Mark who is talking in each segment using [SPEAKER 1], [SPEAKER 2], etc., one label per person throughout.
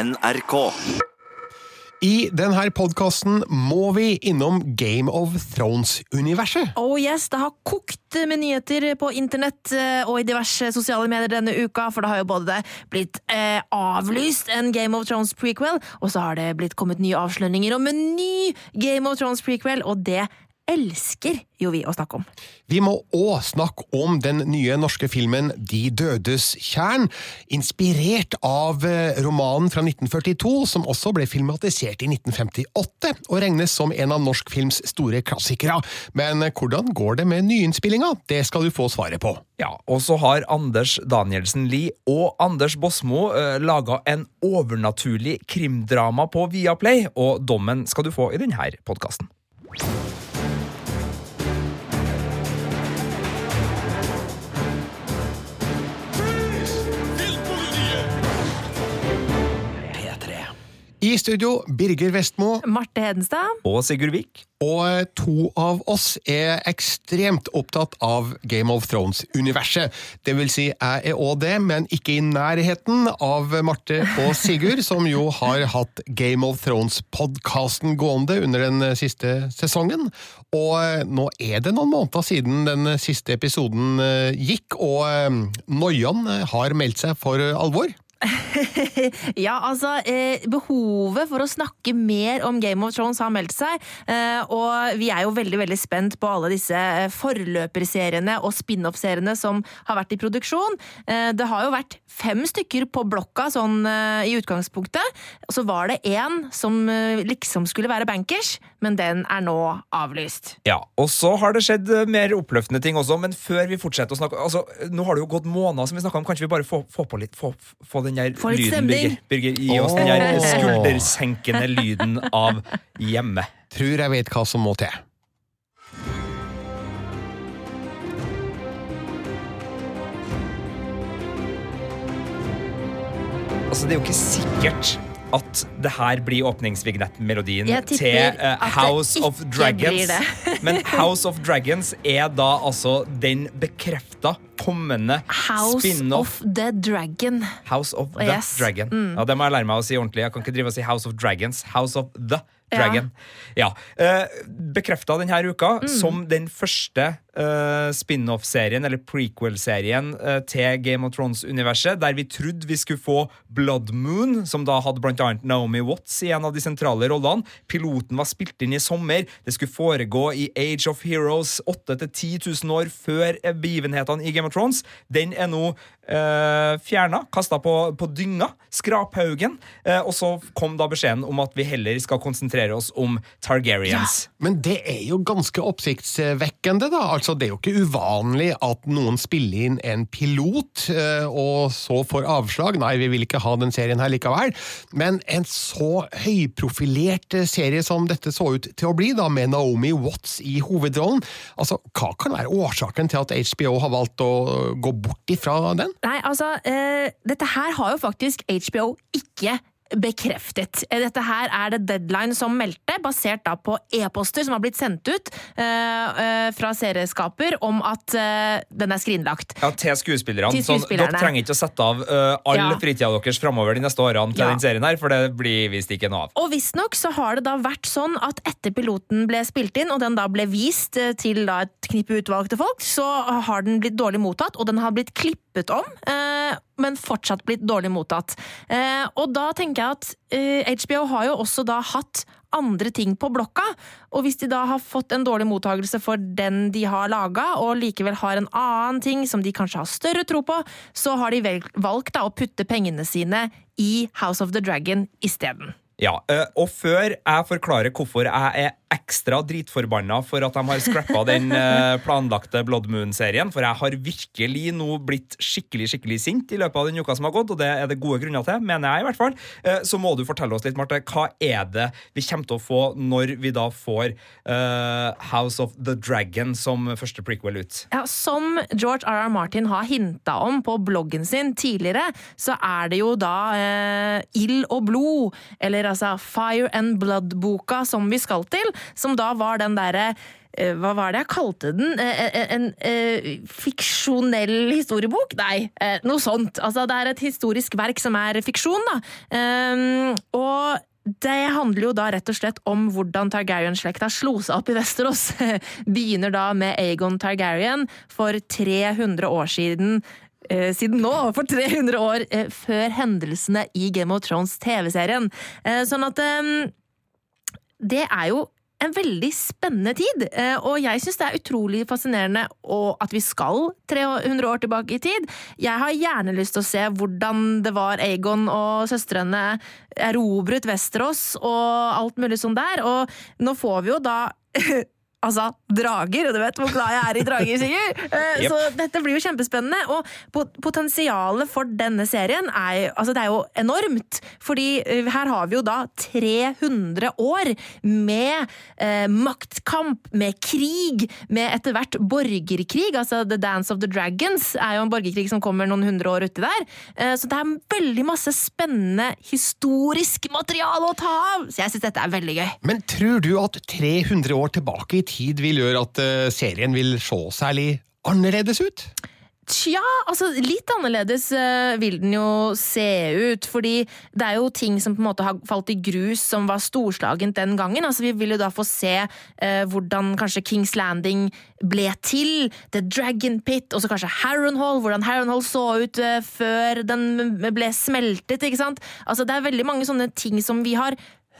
[SPEAKER 1] NRK.
[SPEAKER 2] I denne podkasten må vi innom Game of Thrones-universet.
[SPEAKER 3] Oh yes, Det har kokt med nyheter på internett eh, og i diverse sosiale medier denne uka, for det har jo både blitt eh, avlyst en Game of Thrones prequel, og så har det blitt kommet nye avsløringer om en ny Game of Thrones prequel, og det elsker jo vi å snakke om.
[SPEAKER 2] Vi må òg snakke om den nye norske filmen De dødes tjern, inspirert av eh, romanen fra 1942, som også ble filmatisert i 1958, og regnes som en av norsk films store klassikere. Men hvordan går det med nyinnspillinga? Det skal du få svaret på.
[SPEAKER 4] Ja, og så har Anders Danielsen Lie og Anders Bosmo uh, laga en overnaturlig krimdrama på Viaplay, og dommen skal du få i denne podkasten.
[SPEAKER 2] I studio Birger Vestmo.
[SPEAKER 3] Marte Hedenstad.
[SPEAKER 4] Og Sigurd Vik.
[SPEAKER 2] Og to av oss er ekstremt opptatt av Game of Thrones-universet. Det vil si, jeg er òg det, men ikke i nærheten av Marte og Sigurd, som jo har hatt Game of Thrones-podkasten gående under den siste sesongen. Og nå er det noen måneder siden den siste episoden eh, gikk, og noiaen har meldt seg for alvor.
[SPEAKER 3] ja, altså eh, Behovet for å snakke mer om Game of Thrones har meldt seg. Eh, og vi er jo veldig veldig spent på alle disse eh, forløperseriene og spin-off-seriene som har vært i produksjon. Eh, det har jo vært fem stykker på blokka sånn eh, i utgangspunktet. Og så var det én som eh, liksom skulle være bankers, men den er nå avlyst.
[SPEAKER 4] Ja, og så har det skjedd mer oppløftende ting også, men før vi fortsetter å snakke altså, Nå har det jo gått måneder som vi snakka om, kanskje vi bare får, får på litt få, få den der
[SPEAKER 3] Få litt
[SPEAKER 4] lyden. Birger? Birger, gi oss den der skuldersenkende lyden av hjemme.
[SPEAKER 2] Tror jeg vet hva som må til.
[SPEAKER 4] Altså, det er jo ikke sikkert at det her blir åpningsvignettmelodien til
[SPEAKER 3] det
[SPEAKER 4] House of Dragons. Men House of Dragons er da altså den bekrefta kommende
[SPEAKER 3] House
[SPEAKER 4] spin-off
[SPEAKER 3] of the Dragon.
[SPEAKER 4] House of the
[SPEAKER 3] Yes. Mm.
[SPEAKER 4] Dragon. Ja, Det må jeg lære meg å si ordentlig. Jeg kan ikke drive og si House of Dragons. House of the Dragon. Ja. Eh, Bekrefta denne uka
[SPEAKER 3] Mm.
[SPEAKER 4] som den første eh, spin-off-serien, eller prequel-serien, uh, til Game of Thrones-universet, der vi trodde vi skulle få Blood Moon, som da hadde blant annet Naomi Watts i en av de sentrale rollene. Piloten var spilt inn i sommer. Det skulle foregå i Age of Heroes 8-10 000 år før eh, begivenhetene i Game of Thrones. Den er nå uh, fjerna, kasta på, på dynga, skraphaugen, Uh, og så kom da beskjeden om at vi heller skal konsentrere oss om Targaryens.
[SPEAKER 2] Men det er jo ganske oppsiktsvekkende, da. Altså, det er jo ikke uvanlig at noen spiller inn en pilot, eh, og så får avslag. Nei, vi vil ikke ha den serien her likevel. Men en så høyprofilert eh, serie som dette så ut til å bli, da, med Naomi Watts i hovedrollen, altså, hva kan være årsaken til at HBO har valgt å gå bort ifra den?
[SPEAKER 3] Nei, altså, uh, dette her har jo faktisk HBO ikke bekreftet. Eh, Dette her er det Deadline som meldte, basert da på e-poster som har blitt sendt ut eh, eh, fra serieskaper om at eh, den er skrinlagt.
[SPEAKER 4] Ja, til skuespillerne.
[SPEAKER 3] Til
[SPEAKER 4] Sånn,
[SPEAKER 3] skuespillerne.
[SPEAKER 4] dere trenger ikke å sette av uh, all
[SPEAKER 3] Ja.
[SPEAKER 4] fritida deres framover de neste årene til
[SPEAKER 3] Ja.
[SPEAKER 4] den serien her, for det blir visst ikke noe av.
[SPEAKER 3] Og visstnok så har det da vært sånn at etter piloten ble spilt inn, og den da ble vist til da et knippe utvalgte folk, så har den blitt dårlig mottatt, og den har blitt klippet om, eh, men fortsatt blitt dårlig mottatt. Eh, og da tenker jeg at eh, HBO har jo også da hatt andre ting på blokka, og hvis de da har fått en dårlig mottagelse for den de har laga, og likevel har en annen ting som de kanskje har større tro på, så har de valgt da å putte pengene sine i House of the Dragon isteden.
[SPEAKER 4] Ja, eh, Og før jeg forklarer hvorfor jeg er ekstra dritforbanna for at de har scrappa den eh, planlagte Blood Moon-serien, for jeg har virkelig nå blitt skikkelig skikkelig sint i løpet av den uka som har gått, og det er det gode grunner til, mener jeg i hvert fall, eh, så må du fortelle oss litt, Marte, hva er det vi kommer til å få når vi da får uh, House of the Dragon som første prequel ut?
[SPEAKER 3] Ja, som George R.R. Martin har hinta om på bloggen sin tidligere, så er det jo da uh, Ild og blod, eller altså Fire and Blood-boka som vi skal til, som da var den derre eh, hva var det jeg kalte den? En, en, En, eh, fiksjonell historiebok? Nei, eh, noe sånt. Altså, det er et historisk verk som er fiksjon, da. Um, og det handler jo da rett og slett om hvordan Targaryen-slekta slo seg opp i Vesterås. Begynner da med Aegon Targaryen for 300 år siden. eh, siden nå, for 300 år eh, før hendelsene i Game of Thrones TV-serien. Eh, sånn at eh, det er jo en veldig spennende tid, eh, og jeg syns det er utrolig fascinerende at vi skal 300 år tilbake i tid. Jeg har gjerne lyst til å se hvordan det var Aegon og søstrene erobret Vesterås og alt mulig sånn der, og nå får vi jo da Altså, drager, og du vet hvor glad jeg er i drager, Sigurd! Uh,
[SPEAKER 4] Yep.
[SPEAKER 3] Så dette blir jo kjempespennende, og pot- potensialet for denne serien er, altså det er jo enormt. Fordi uh, her har vi jo da 300 år med uh, maktkamp, med krig, med etter hvert borgerkrig. Altså The Dance of the Dragons er jo en borgerkrig som kommer noen hundre år uti der. Eh, så det er veldig masse spennende historisk materiale å ta av! Så jeg syns dette er veldig gøy.
[SPEAKER 2] Men tror du at 300 år tilbake i tid vil gjøre at eh, serien vil se særlig annerledes ut?
[SPEAKER 3] Tja, altså litt annerledes eh, vil den jo se ut, fordi det er jo ting som på en måte har falt i grus som var storslagent den gangen. Altså Vi vil jo da få se eh, hvordan kanskje Kings Landing ble til, The Dragon Pit, og så kanskje Harrenhal, hvordan Harrenhal så ut eh, før den ble smeltet, ikke sant? Altså Det er veldig mange sånne ting som vi har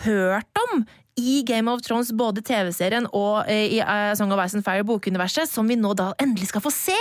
[SPEAKER 3] hørt om i Game of Thrones, både TV-serien og eh, i eh, Song of Ice and Fire bokuniverset, som vi nå da endelig skal få se!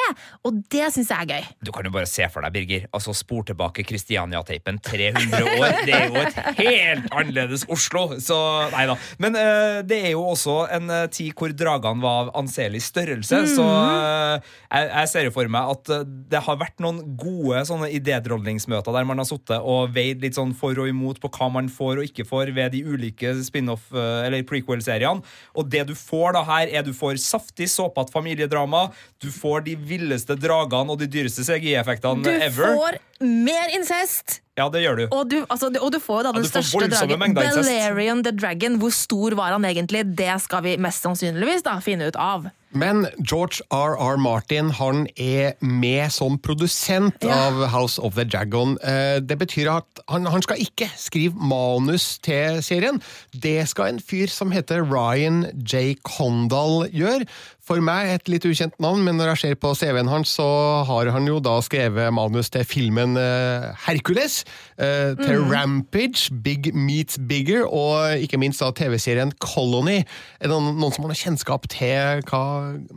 [SPEAKER 3] Og det syns jeg er gøy.
[SPEAKER 4] Du kan jo bare se for deg, Birger. Altså Spor tilbake Kristiania-teipen 300 år. Det er jo et helt annerledes Oslo. Så nei da. Men uh, det er jo også en uh, tid hvor dragene var av anselig størrelse. Så uh, jeg, jeg ser jo for meg at det har vært noen gode sånne idédronningsmøter der man har sittet og veid litt sånn for og imot på hva man får og ikke får ved de ulike spin-off- eh, eller prequel-seriene. Og det du får da her, er du får saftig, såpete familiedrama. Du får de villeste dragene og de dyreste CGI-effektene ever.
[SPEAKER 3] Du får mer incest!
[SPEAKER 4] Ja, det gjør du.
[SPEAKER 3] Og du, altså, og du får jo da den
[SPEAKER 4] får
[SPEAKER 3] største dragen. Balerion the Dragon. Hvor stor var han egentlig? Det skal vi mest sannsynligvis da finne ut av.
[SPEAKER 2] Men George R.R. Martin han er med som produsent
[SPEAKER 3] Ja.
[SPEAKER 2] av House of the Dragon. Eh, Det betyr at han, han skal ikke skrive manus til serien. Det skal en fyr som heter Ryan J. Condal gjøre. For meg et litt ukjent navn, men når jeg ser på CV-en hans, så har han jo da skrevet manus til filmen eh, Hercules, til til Rampage, Big Meets Bigger, og ikke minst da TV-serien Colony. Er det noen, som har noe kjennskap til hva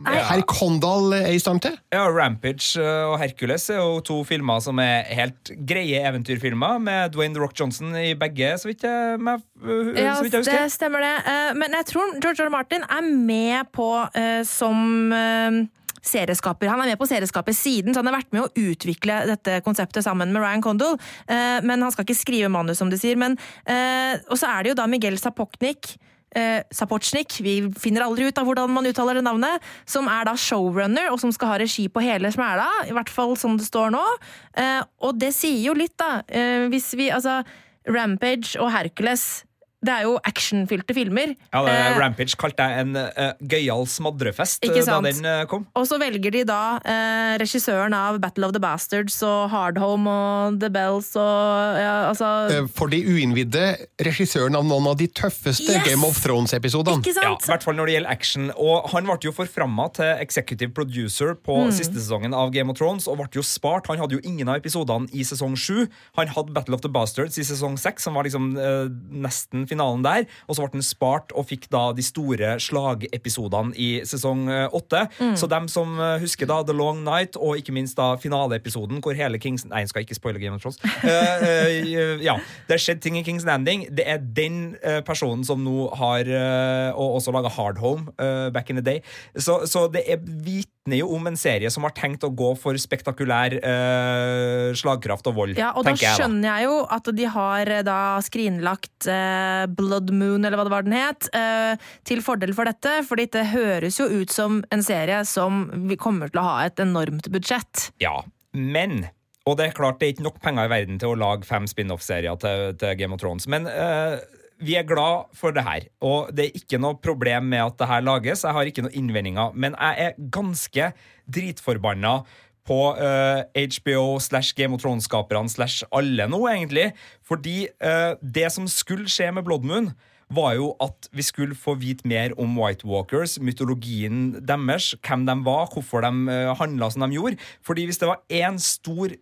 [SPEAKER 2] herr Kondal er i stand til?
[SPEAKER 4] Ja, Rampage eh, og Hercules er jo to filmer som er helt greie eventyrfilmer, med Dwayne The Rock Johnson i begge, så vidt jeg,
[SPEAKER 3] Ja,
[SPEAKER 4] så vidt jeg
[SPEAKER 3] det stemmer det. Eh, Men jeg tror George R. Martin er med på eh, som eh, serieskaper. Han er med på serieskapet siden, så han har vært med å utvikle dette konseptet sammen med Ryan Condal. Eh, Men han skal ikke skrive manus, som de sier. Men, eh, og så er det jo da Miguel Sapoknik. Eh, Sapochnik, vi finner aldri ut av hvordan man uttaler det navnet, som er da showrunner og som skal ha regi på hele smæla, i hvert fall som det står nå. Eh, og det sier jo litt, da. Eh, hvis vi, altså Rampage og Hercules det er jo actionfylte filmer.
[SPEAKER 4] Ja, det,
[SPEAKER 3] Eh,
[SPEAKER 4] Rampage kalte jeg en uh, gøyal smadrefest
[SPEAKER 3] Ikke
[SPEAKER 4] eh, da den uh, kom.
[SPEAKER 3] og så velger de da uh, regissøren av Battle of the Bastards og Hard Home og The Bells og ja, altså
[SPEAKER 2] For de uinnvidde, regissøren av noen av de tøffeste
[SPEAKER 3] Yes!
[SPEAKER 2] Game of Thrones-episodene.
[SPEAKER 3] Ikke
[SPEAKER 4] Ja. I hvert fall når det gjelder action. Og han ble jo forframma til executive producer på
[SPEAKER 3] Mm.
[SPEAKER 4] siste sesongen av Game of Thrones, og ble jo spart. Han hadde jo ingen av episodene i sesong sju. Han hadde Battle of the Bastards i sesong seks, som var liksom nesten finalen der. Og så ble den spart og fikk da de store slagepisodene i sesong eh, åtte.
[SPEAKER 3] Mm.
[SPEAKER 4] Så dem som eh, husker da The Long Night, og ikke minst da finaleepisoden hvor hele Kings Nei, jeg skal ikke spoile Game of Thrones. Uh, uh, ja, Det har skjedd ting i Kings Landing. Det er den uh, personen som nå har Og også laga Hard Home back in the day. Så, så det er vitner jo om en serie som har tenkt å gå for spektakulær slagkraft og vold,
[SPEAKER 3] Ja, og da
[SPEAKER 4] tenker jeg da.
[SPEAKER 3] skjønner jeg jo at de har da skrinlagt Blood Moon, eller hva det var den het, eh, til fordel for dette. fordi det høres jo ut som en serie som vi kommer til å ha et enormt budsjett.
[SPEAKER 4] Ja, men og det er klart det er ikke nok penger i verden til å lage fem spin-off-serier til, til Game of Thrones. Men uh, vi er glad for det her, og det er ikke noe problem med at det her lages. Jeg har ikke noen innvendinger, men jeg er ganske dritforbanna på uh, HBO slash Game of Thrones-skaperne slash alle nå, egentlig. Fordi uh, det som skulle skje med Blood Moon, var jo at vi skulle få vite mer om White Walkers, mytologien deres, hvem de var, hvorfor de uh, handla som de gjorde. Fordi hvis det var én stor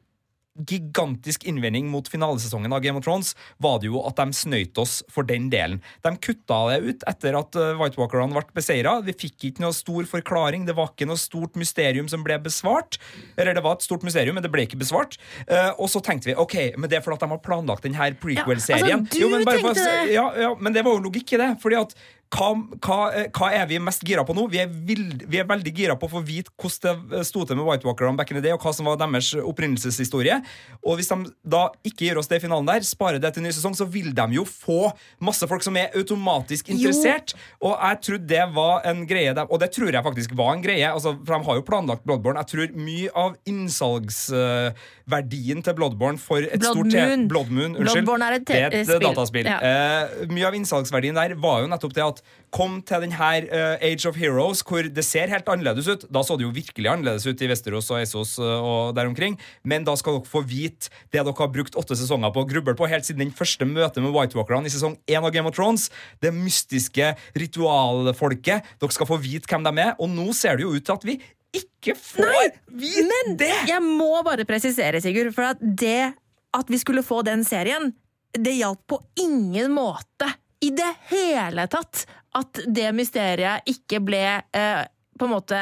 [SPEAKER 4] gigantisk innvending mot finalesesongen av Game of Thrones var det jo at de snøyt oss for den delen. De kutta det ut etter at uh, White Walkerne ble beseira. Vi fikk ikke noe stor forklaring. Det var ikke noe stort mysterium som ble besvart. Eller det var et stort mysterium, men det ble ikke besvart. Uh, og så tenkte vi ok, men det er fordi de har planlagt denne prequel-serien.
[SPEAKER 3] Ja, altså, du tenkte det!
[SPEAKER 4] Ja, ja, men det var jo logikk i det. fordi at hva, hva, hva, er vi mest gira på nå? Vi er, vild, vi er, veldig gira på å få vite hvordan det sto til med White Walkerne back in the day, og hva som var deres opprinnelseshistorie. Og hvis de da ikke gir oss det i finalen der, sparer det til ny sesong, så vil de jo få masse folk som er automatisk interessert. Jo. Og jeg trodde det var en greie, og det tror jeg faktisk var en greie, altså, for de har jo planlagt Bloodborne. Jeg tror mye av innsalgsverdien til Bloodborne for et
[SPEAKER 3] Blood
[SPEAKER 4] stort
[SPEAKER 3] Moon.
[SPEAKER 4] Blood Moon, unnskyld.
[SPEAKER 3] Bloodborne er et,
[SPEAKER 4] det er et
[SPEAKER 3] spill.
[SPEAKER 4] dataspill.
[SPEAKER 3] Ja.
[SPEAKER 4] Uh, mye av innsalgsverdien der var jo nettopp det at kom til den her eh, Age of Heroes, hvor det ser helt annerledes ut. Da så det jo virkelig annerledes ut i Vesterås og Eisos eh, og der omkring. Men da skal dere få vite det dere har brukt åtte sesonger på å gruble på helt siden den første møtet med White Walkerne i sesong én av Game of Thrones. Det mystiske ritualfolket. Dere skal få vite hvem de er, og nå ser det jo ut til at vi ikke får vite
[SPEAKER 3] Men
[SPEAKER 4] det!
[SPEAKER 3] jeg må bare presisere, Sigurd, for at det at vi skulle få den serien, det hjalp på ingen måte i det hele tatt at det mysteriet ikke ble eh, på en måte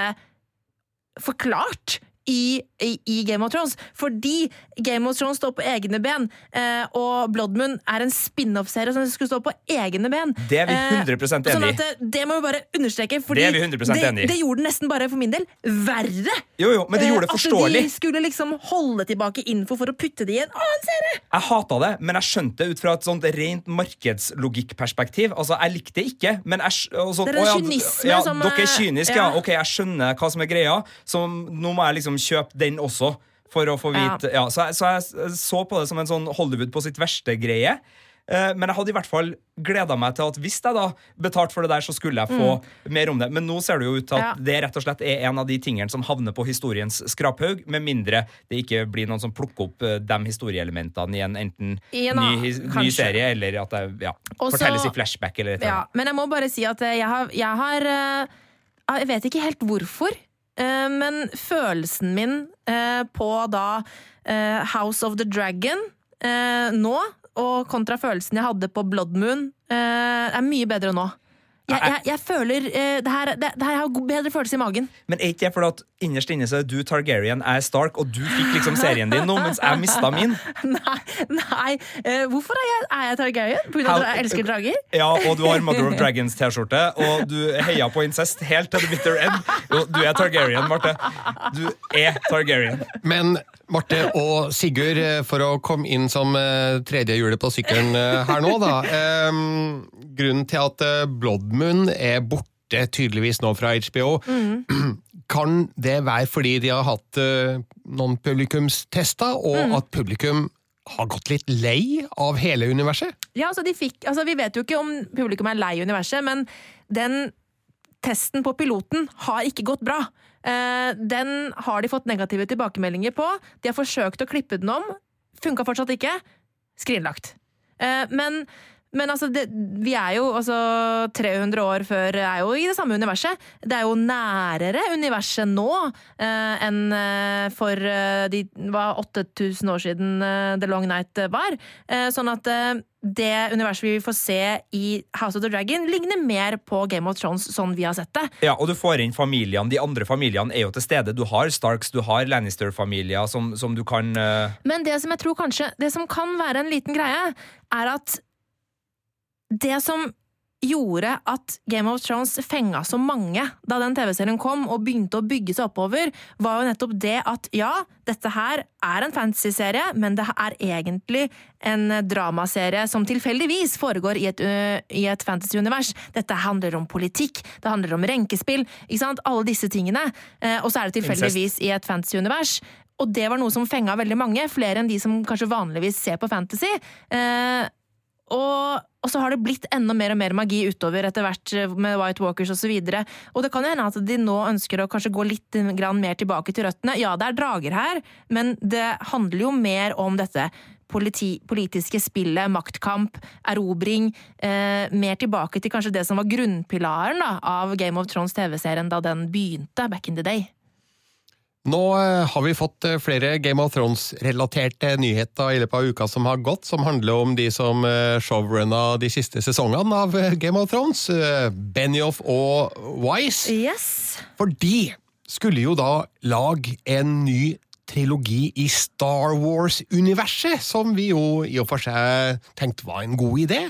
[SPEAKER 3] forklart. I, i, I Game of Thrones. Fordi Game of Thrones står på egne ben, eh, og Bloodmoon er en spin-off-serie som skulle stå på egne ben.
[SPEAKER 4] Det er vi
[SPEAKER 3] Eh,
[SPEAKER 4] 100
[SPEAKER 3] Sånn
[SPEAKER 4] enig i.
[SPEAKER 3] at det, det må vi bare understreke, fordi
[SPEAKER 4] Det er vi 100%
[SPEAKER 3] det, det gjorde den nesten bare for min del verre.
[SPEAKER 4] Jo, jo, men det gjorde det
[SPEAKER 3] Eh,
[SPEAKER 4] forståelig.
[SPEAKER 3] At de skulle liksom holde tilbake info for å putte det i en annen serie!
[SPEAKER 4] Jeg hata det, men jeg skjønte det ut fra et sånt rent markedslogikkperspektiv. Altså, jeg likte det ikke, men jeg og sånn,
[SPEAKER 3] Det er en
[SPEAKER 4] å ja,
[SPEAKER 3] kynisme
[SPEAKER 4] ja,
[SPEAKER 3] som,
[SPEAKER 4] Dere er
[SPEAKER 3] eh,
[SPEAKER 4] kyniske, ja.
[SPEAKER 3] ja.
[SPEAKER 4] Ok, jeg skjønner hva som er greia, så nå må jeg liksom kjøpe den også. For å få vite ja. så, jeg, så jeg så på det som en sånn Hollywood på sitt verste-greie. Eh, Men jeg hadde i hvert fall gleda meg til at hvis jeg da betalte for det der, så skulle jeg få mer om det. Men nå ser det jo ut til at
[SPEAKER 3] Mm. Ja.
[SPEAKER 4] det rett og slett er en av de tingene som havner på historiens skraphaug, med mindre det ikke blir noen som plukker opp eh, de historieelementene i en enten
[SPEAKER 3] I en
[SPEAKER 4] ny, ny serie eller at det ja,
[SPEAKER 3] Også,
[SPEAKER 4] fortelles i flashback eller et eller
[SPEAKER 3] Ja, men jeg må bare si at eh, jeg har, jeg har Jeg vet ikke helt hvorfor, men følelsen min eh, på da eh, House of the Dragon eh, nå, og kontra følelsen jeg hadde på Blood Moon, eh, er mye bedre nå. Jeg, jeg, jeg føler uh, det, her, det, det her har bedre følelse i magen.
[SPEAKER 4] Men er ikke det fordi at innerst inne så er du Targaryen, jeg er Stark, og du fikk liksom serien din nå, mens jeg mista min?
[SPEAKER 3] Nei, nei. Uh, hvorfor er jeg, er jeg Targaryen?
[SPEAKER 4] How-
[SPEAKER 3] at jeg elsker drager?
[SPEAKER 4] Ja, og du har Mother of Dragons-T-skjorte, og du heia på incest helt til the bitter end. Jo, du er Targaryen, Marte. Du er Targaryen.
[SPEAKER 2] Men Marte og Sigurd, eh, for å komme inn som tredje hjulet på sykkelen her nå, da. Eh, grunnen til at eh, Bloodmoon er borte tydeligvis nå fra HBO, kan det være fordi de har hatt eh, noen publikumstester, og at publikum har gått litt lei av hele universet?
[SPEAKER 3] Ja, altså de fikk, altså Vi vet jo ikke om publikum er lei universet, men den testen på piloten har ikke gått bra. Eh, den har de fått negative tilbakemeldinger på. De har forsøkt å klippe den om. Funka fortsatt ikke. Skrinlagt. Men men altså, det, vi er jo altså 300 år før er jo i det samme universet. Det er jo nærere universet nå eh, enn eh, for eh, de var 8000 år siden eh, The Long Night var. Eh, sånn at eh, det universet vi får se i House of the Dragon, ligner mer på Game of Thrones sånn vi har sett det.
[SPEAKER 4] Ja, og du får inn familiene. De andre familiene er jo til stede. Du har Starks, du har Lannister-familier som, som du kan
[SPEAKER 3] Men det som jeg tror kanskje Det som kan være en liten greie, er at det som gjorde at Game of Thrones fenga så mange da den TV-serien kom og begynte å bygge seg oppover, var jo nettopp det at ja, dette her er en fantasy-serie, men det er egentlig en dramaserie som tilfeldigvis foregår i et, uh, et fantasy-univers. Dette handler om politikk, det handler om renkespill, ikke sant? alle disse tingene. Uh, og så er det tilfeldigvis i et fantasy-univers. Og det var noe som fenga veldig mange, flere enn de som kanskje vanligvis ser på fantasy. Eh, Og, og, så har det blitt enda mer og mer magi utover etter hvert eh, med White Walkers osv. Og, så og det kan jo hende at de nå ønsker å kanskje gå litt mer tilbake til røttene. Ja, det er drager her, men det handler jo mer om dette politi, politiske spillet, maktkamp, erobring. Eh, mer tilbake til kanskje det som var grunnpilaren da, av Game of Thrones TV-serien da den begynte back in the day.
[SPEAKER 2] Nå eh, har vi fått eh, flere Game of Thrones-relaterte nyheter i løpet av uka som har gått, som handler om de som eh, showrunna de siste sesongene av Game of Thrones. Benioff og Wise.
[SPEAKER 3] Yes.
[SPEAKER 2] For de skulle jo da lage en ny trilogi i Star Wars-universet, som vi jo i og for seg tenkte var en god idé.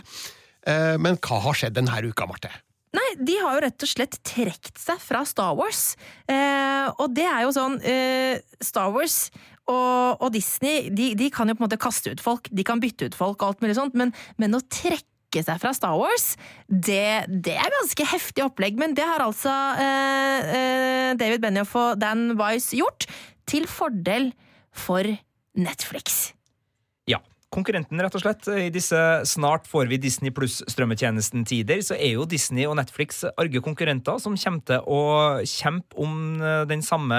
[SPEAKER 2] Men hva har skjedd denne uka, Marte?
[SPEAKER 3] Nei, de har jo rett og slett trukket seg fra Star Wars. Eh, og det er jo sånn eh, Star Wars og, og Disney de, de, kan jo på en måte kaste ut folk, de kan bytte ut folk og alt mulig sånt, men, men å trekke seg fra Star Wars, det, det, er ganske heftig opplegg. Men det har altså eh, eh David Benioff og Dan Wise gjort, til fordel for Netflix.
[SPEAKER 4] Konkurrenten, rett og slett. I disse snart får vi Disney pluss-strømmetjenesten-tider, så er jo Disney og Netflix arge konkurrenter som kommer til å kjempe om eh, den samme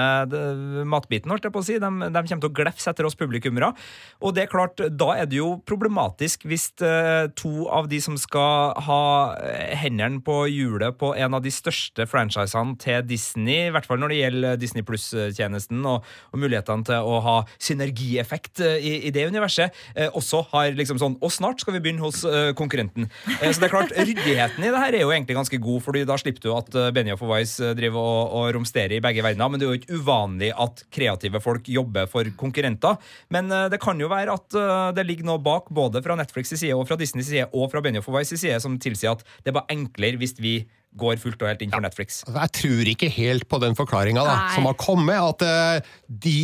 [SPEAKER 4] matbiten, holdt jeg på å si. De, de kommer til å glefse etter oss publikummere. Og det er klart, da er det jo problematisk hvis uh, to av de som skal ha eh, hendene på hjulet på en av de største franchisene til Disney, i hvert fall når det gjelder Disney pluss-tjenesten og, og, mulighetene til å ha synergieffekt i, i det universet, uh, også har liksom sånn Og snart skal vi begynne hos uh, konkurrenten. Uh, så det er klart, ryddigheten i det her er jo egentlig ganske god, Fordi da slipper du at uh, Benioff og Wise driver og, og romsterer i begge verdener. Men det er jo ikke uvanlig at kreative folk jobber for konkurrenter. Men det kan jo være at det ligger noe bak, både fra Netflix' side og fra Disneys side og fra Benioff og Wise' side, som tilsier at det er bare enklere hvis vi går fullt og helt inn for Netflix.
[SPEAKER 2] Altså, jeg tror ikke helt på den forklaringa som har kommet, at de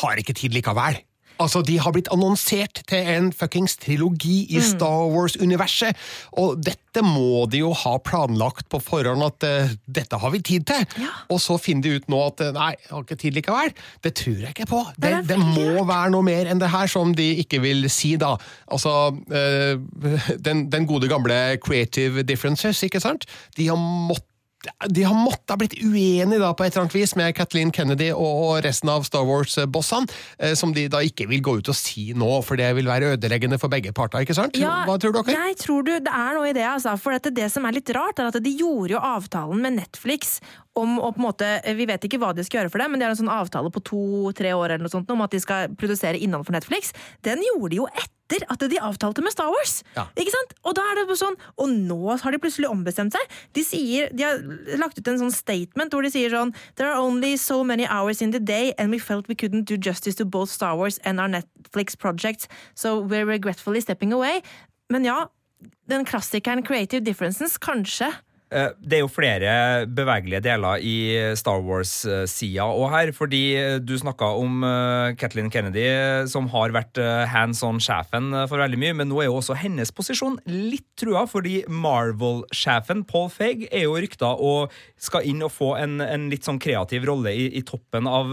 [SPEAKER 2] har ikke tid likevel. Altså, De har blitt annonsert til en fuckings trilogi i mm. Star Wars-universet, og dette må de jo ha planlagt på forhånd at uh, dette har vi tid til! Ja. Og så finner de ut nå at uh, nei, jeg har ikke tid likevel. Det tror jeg ikke på! Det, det, det må være noe mer enn det her som de ikke vil si, da. Altså, uh, den, den gode gamle creative differences, ikke sant? De har måttet de har måttet ha blitt uenige da, på et eller annet vis med Kathleen Kennedy og resten av Star Wars-bossene, eh, som de da ikke vil gå ut og si nå, for det vil være ødeleggende for begge parter. ikke sant?
[SPEAKER 3] Ja,
[SPEAKER 2] Hva tror dere?
[SPEAKER 3] Jeg tror du, det er noe i det, altså. For det, det som er litt rart, er at de gjorde jo avtalen med Netflix om å på en måte, Vi vet ikke hva de skal gjøre for det, men de har en sånn avtale på to-tre år eller noe sånt om at de skal produsere innhold for Netflix. Den gjorde de jo etter at de avtalte med Star Wars! Ja. Ikke sant? Og da er det sånn, og nå har de plutselig ombestemt seg. De, sier, de har lagt ut en sånn statement hvor de sier sånn There are only so many hours in the day, and we felt we couldn't do justice to both Star Wars and our Netflix projects, so we're regretfully stepping away. Men ja, den klassikeren Creative Differences, kanskje
[SPEAKER 4] det er jo flere bevegelige deler i Star Wars-sida òg her. Fordi du snakka om eh, Kathleen Kennedy, som har vært eh, hands on-sjefen for veldig mye. Men nå er jo også hennes posisjon litt trua, fordi Marvel-sjefen Paul Feig er jo rykta og skal inn og få en, en litt sånn kreativ rolle i, i, toppen av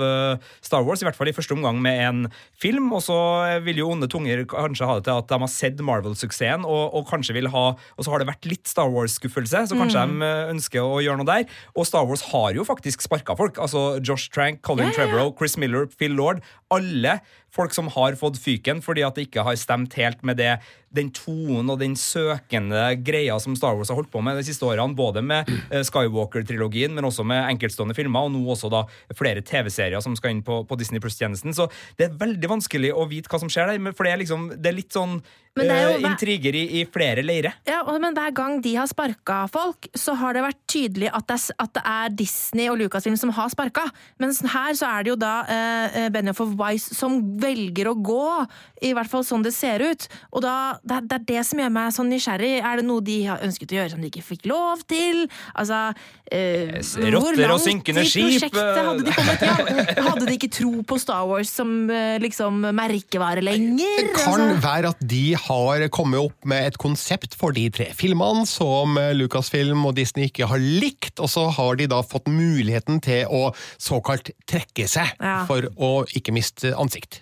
[SPEAKER 4] Star Wars. I hvert fall i første omgang med en film. Og så vil jo onde tunger kanskje ha det til at de har sett Marvel-suksessen, og, og, kanskje vil ha Og så har det vært litt Star Wars-skuffelse, så kanskje mm. De eh, ønsker å gjøre noe der. Og Star Wars har jo faktisk sparka folk. Altså Josh Trank, Colin yeah, Trevorrow, Chris Miller, Phil Lord. Alle folk som har fått fyken fordi at det ikke har stemt helt med det den tonen og den søkende greia som Star Wars har holdt på med de siste årene, både med uh, Skywalker-trilogien, men også med enkeltstående filmer, og nå også da flere TV-serier som skal inn på, på Disney Plus-tjenesten. Så det er veldig vanskelig å vite hva som skjer der, for det er, liksom, det er litt sånn uh, intriger i, i, flere leire.
[SPEAKER 3] Ja, men hver gang de har sparka folk, så har det vært tydelig at det, er, at det er Disney og Lucasfilm som har sparka. Mens her så er det jo da uh, Benioff of Wise som velger å gå, i hvert fall sånn det ser ut. Og da, det, det, er det som gjør meg sånn nysgjerrig. Er det noe de har ønsket å gjøre som de ikke fikk lov til? Altså
[SPEAKER 4] eh, Rotter og synkende skip!
[SPEAKER 3] Hadde de, kommet, ja, hadde de ikke tro på Star Wars som eh, liksom merkevare lenger?
[SPEAKER 2] Det kan altså? være at de har kommet opp med et konsept for de tre filmene som eh, Lucasfilm og Disney ikke har likt, og så har de da fått muligheten til å såkalt trekke seg ja. for å ikke miste ansikt. ansikt.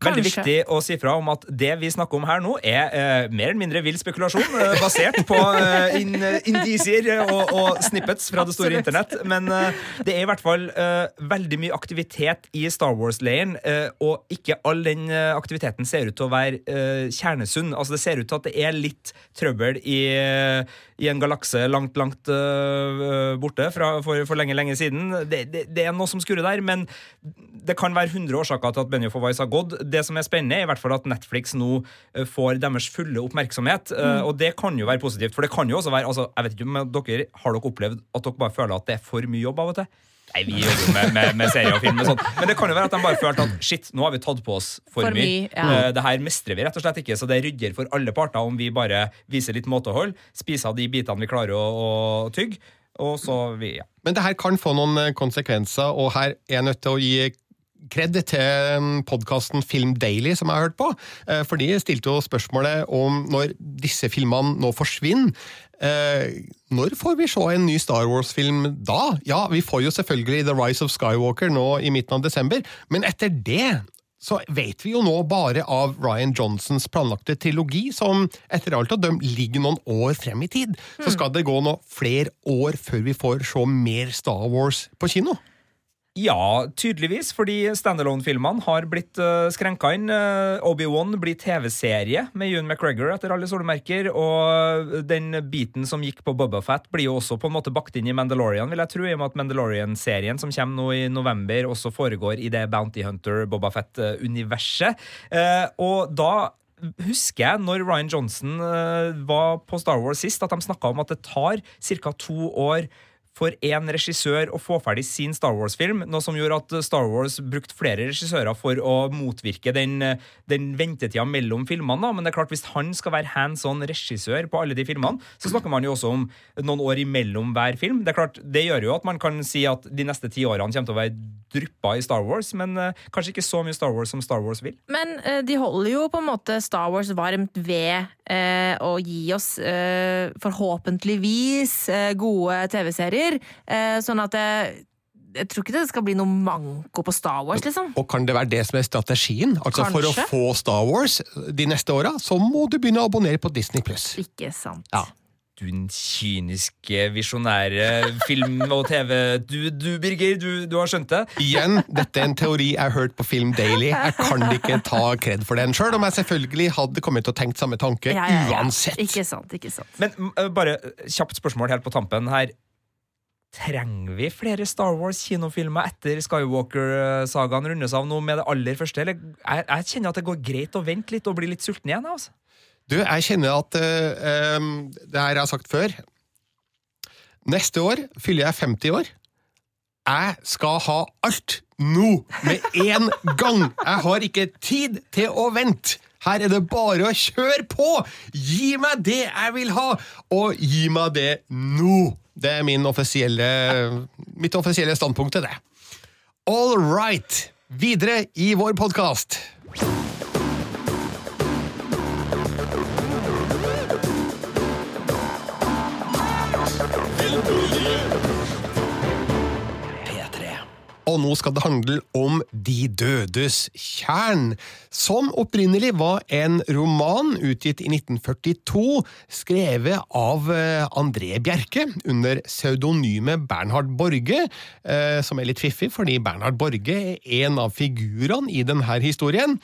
[SPEAKER 4] Veldig viktig å si fra om at det vi snakker om her nå, er eh, mer eller mindre vill spekulasjon, eh, basert på eh, in, indisier og, og snippets fra det store
[SPEAKER 3] Absolutt.
[SPEAKER 4] internett. Men eh, det er i hvert fall eh, veldig mye aktivitet i Star Wars-leiren, eh, og ikke all den aktiviteten ser ut til å være kjernesunn. Altså Det ser ut til at det er litt trøbbel i, i en galakse langt, langt borte fra, for, for lenge, lenge siden. Det, det, det er noe som skurrer der, men det kan være 100 årsaker til at Benioff og Weiss har gått. Det som er spennende, er i hvert fall at Netflix nå eh, får deres fulle oppmerksomhet. Mm. Og det kan jo være positivt, for det kan jo også være altså, jeg vet ikke om dere Har dere opplevd at dere bare føler at det er for mye jobb av og til? Nei, vi jobber jo med, med, med serier og film, og sånt. men det kan jo være at de bare følte at shit, nå har vi tatt på oss for,
[SPEAKER 3] For
[SPEAKER 4] mye.
[SPEAKER 3] mye, ja.
[SPEAKER 4] Eh, Det her mestrer vi rett og slett ikke, så det rydder for alle parter om vi bare viser litt måtehold, spiser av de bitene vi klarer å, å tygge, og så vi, ja.
[SPEAKER 2] Men det her kan få noen eh, konsekvenser, og her er jeg nødt til å gi kred til podkasten Film Daily, som jeg har hørt på. eh, For de stilte jo spørsmålet om når disse filmene nå forsvinner. eh, Når får vi se en ny Star Wars-film da? Ja, vi får jo selvfølgelig The Rise of Skywalker nå i midten av desember, men etter det så vet vi jo nå bare av Ryan Johnsons planlagte trilogi, som etter alt å dømme ligger noen år frem i tid. Så skal det gå nå flere år før vi får se mer Star Wars på kino.
[SPEAKER 4] Ja, tydeligvis, fordi standalone-filmene har blitt uh, skrenka inn. Uh, Obi-Wan blir TV-serie med Ewan McGregor etter alle solemerker, og den biten som gikk på Boba Fett, blir jo også på en måte bakt inn i Mandalorian, vil jeg tro, i og med at Mandalorian-serien som kommer nå i november, også foregår i det Bounty Hunter-Boba Fett-universet. Uh, og da husker jeg når Ryan Johnson var på Star Wars sist, at de snakka om at det tar ca. to år for én regissør å få ferdig sin Star Wars-film, noe som gjorde at Star Wars brukte flere regissører for å motvirke den, den ventetida mellom filmene. Da. Men det er klart, hvis han skal være hands on regissør på alle de filmene, så snakker man jo også om noen år imellom hver film. Det er klart, det gjør jo at man kan si at de neste ti årene kommer til å være dryppa i Star Wars, men uh, kanskje ikke så mye Star Wars som Star Wars vil.
[SPEAKER 3] Men uh, de holder jo på en måte Star Wars varmt ved uh, å gi oss forhåpentligvis gode TV-serier. Eh, sånn at jeg, jeg tror ikke det skal bli noe manko på Star Wars, liksom.
[SPEAKER 2] Og kan det være det som er strategien? Altså For å få Star Wars de neste åra, så må du begynne å abonnere på Disney pluss.
[SPEAKER 3] Ikke sant.
[SPEAKER 2] Ja.
[SPEAKER 4] Du kyniske, visjonære film- og TV... Du, du Birger, du, du har skjønt det?
[SPEAKER 2] Igjen, dette er en teori jeg har hørt på Film Daily. Jeg kan ikke ta kred for den, sjøl om jeg selvfølgelig hadde kommet til å tenkt samme tanke
[SPEAKER 3] Ja, ja, ja.
[SPEAKER 2] uansett.
[SPEAKER 3] Ikke sant, ikke sant.
[SPEAKER 4] Men øh, bare kjapt spørsmål helt på tampen her. Trenger vi flere Star Wars-kinofilmer etter Skywalker-sagaen rundes av nå med det aller første? Eller jeg, jeg kjenner at det går greit å vente litt og bli litt sulten igjen. Altså.
[SPEAKER 2] Du, jeg kjenner at uh, um, Det her jeg har sagt før. Neste år fyller jeg 50 år. Jeg skal ha alt nå, med en gang! Jeg har ikke tid til å vente! Her er det bare å kjøre på! Gi meg det jeg vil ha, og gi meg det nå! Det er min offisielle, mitt offisielle standpunkt til det. All right! Videre i vår podkast. Og nå skal det handle om De dødes tjern, som opprinnelig var en roman utgitt i 1942, skrevet av eh, André Bjerke under pseudonymet Bernhard Borge, eh, som er litt fiffig fordi Bernhard Borge er en av figurene i denne historien.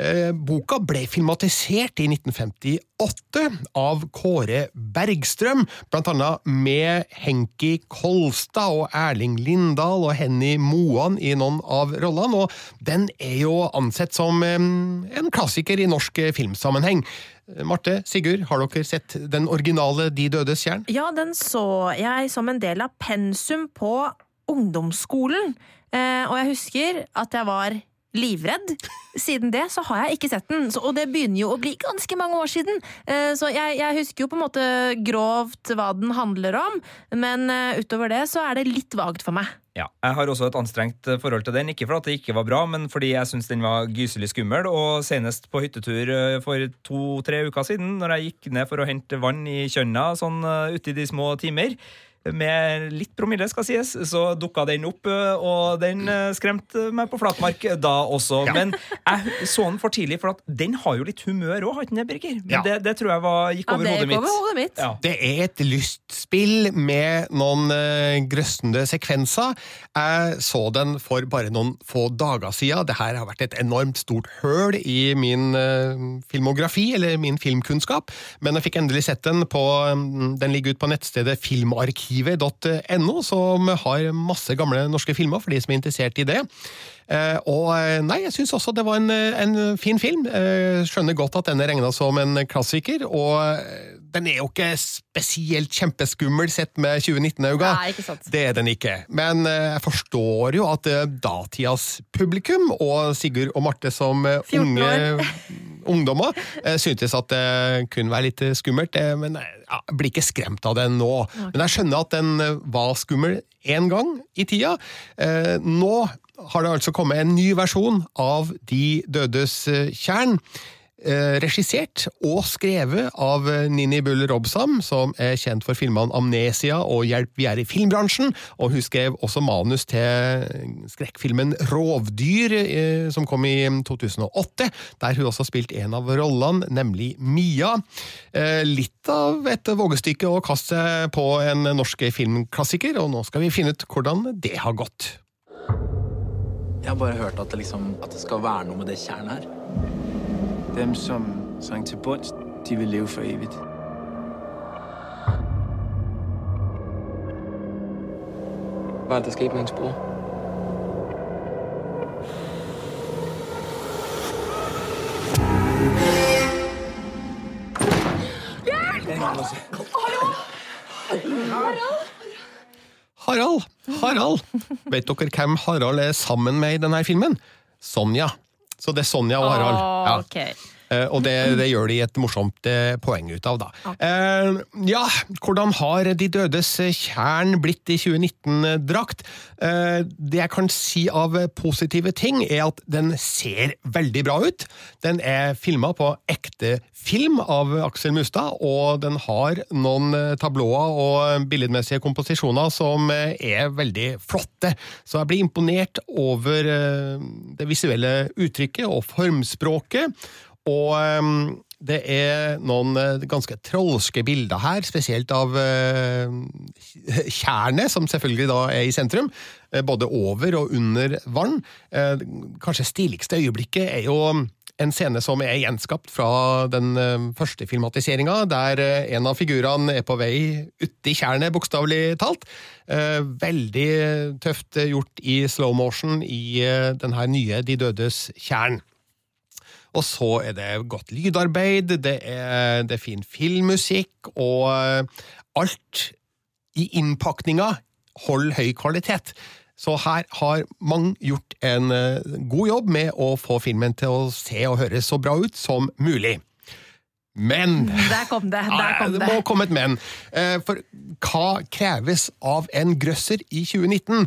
[SPEAKER 2] Eh, Boka ble filmatisert i 1958 av Kåre Bergstrøm, blant annet med Henki Kolstad og Erling Lindahl og Henny Moan i noen av rollene, og den er jo ansett som eh, en klassiker i norsk eh, filmsammenheng. Marte, Sigurd, har dere sett den originale De dødes tjern?
[SPEAKER 3] Ja, den så jeg som en del av pensum på ungdomsskolen. Og jeg husker at jeg var livredd. Siden det så har jeg ikke sett den, så, og det begynner jo å bli ganske mange år siden. Eh, så jeg, jeg husker jo på en måte grovt hva den handler om, men eh, utover det så er det litt vagt for meg.
[SPEAKER 4] Ja, Jeg har også et anstrengt eh, forhold til den. Ikke fordi det ikke var bra, men fordi jeg syns den var gyselig skummel. Og senest på hyttetur for to-tre uker siden, når jeg gikk ned for å hente vann i Kjønna sånn uti de små timer, med litt promille, skal sies, så dukka den opp, eh, og den eh, skremte meg på flatmark da også.
[SPEAKER 2] Ja.
[SPEAKER 4] Men jeg så den for tidlig, for at den har jo litt humør òg, har ikke den det, Birger? Men
[SPEAKER 2] Ja.
[SPEAKER 4] det, det tror jeg var, gikk over
[SPEAKER 3] ja,
[SPEAKER 4] hodet mitt.
[SPEAKER 3] over hodet mitt.
[SPEAKER 4] Ja.
[SPEAKER 2] Det er et lystspill med noen eh, grøssende sekvenser. Jeg så den for bare noen få dager siden. Det her har vært et enormt stort høl i min filmografi, eller min filmkunnskap, men jeg fikk endelig sett den på mm, Den ligger ute på nettstedet filmarkivet.no, som har masse gamle norske filmer for de som er interessert i det. Eh, og eh, nei, jeg syns også det var en, eh, en fin film. Skjønner godt at den er regna som en klassiker, og den er jo ikke spesielt kjempeskummel sett med 2019-øyne.
[SPEAKER 3] Nei, ikke sant.
[SPEAKER 2] Det er den ikke. Men jeg forstår jo at datidas publikum, og Sigurd og Marte som
[SPEAKER 3] 14
[SPEAKER 2] unge ungdommer, syntes at det kunne være litt skummelt. Men jeg blir ikke skremt av den nå. Men jeg skjønner at den var skummel en gang i tida. Nå har det altså kommet en ny versjon av De dødes eh, tjern. Eh, regissert og skrevet av eh, Nini Bull Robsam, som er kjent for filmene Amnesia og Hjelp, vi er i filmbransjen. Og hun skrev også manus til skrekkfilmen Rovdyr, som kom i 2008, der hun også spilte en av rollene, nemlig Mia. Litt av et vågestykke å kaste på en norsk filmklassiker, og nå skal vi finne ut hvordan det har gått.
[SPEAKER 1] Jeg har bare hørt at det, liksom, at det skal være noe med det tjernet her.
[SPEAKER 5] Dem, som sang til bunns, de vil leve for evigt.
[SPEAKER 6] Hva er det der sket med hans bror?
[SPEAKER 2] Harald! Harald! Vet dere hvem Harald er sammen med i denne filmen? Sonja. Så det er Sonja og Harald. Oh,
[SPEAKER 3] Ok.
[SPEAKER 2] Eh, Og det, det gjør de et morsomt eh, poeng ut av, da. Eh, ja, hvordan har De dødes kjern blitt i 2019-drakt? Eh, det jeg kan si av positive ting, er at den ser veldig bra ut. Den er filma på ekte film av Aksel Mustad, og den har noen eh, tablåer og billedmessige komposisjoner som eh, er veldig flotte. Så jeg blir imponert over eh, det visuelle uttrykket og formspråket. Og um, det er noen eh, ganske trolske bilder her, spesielt av uh, tjernet, som selvfølgelig da er i sentrum. eh, Både over og under vann. Uh, Kanskje stiligste øyeblikket er jo en scene som er gjenskapt fra den eh, første filmatiseringa, der eh, en av figurene er på vei uti tjernet, bokstavelig talt. Eh, Veldig tøft gjort i slow motion i denne nye De dødes tjern. Og så er det godt lydarbeid, det er, det er fin filmmusikk, og eh, alt i innpakninga holder høy kvalitet. Så her har mange gjort en eh, god jobb med å få filmen til å se og høres så bra ut som mulig. Men
[SPEAKER 3] Der kom det. Der kom
[SPEAKER 2] det
[SPEAKER 3] det.
[SPEAKER 2] må komme et men. Eh, For hva kreves av en grøsser i 2019?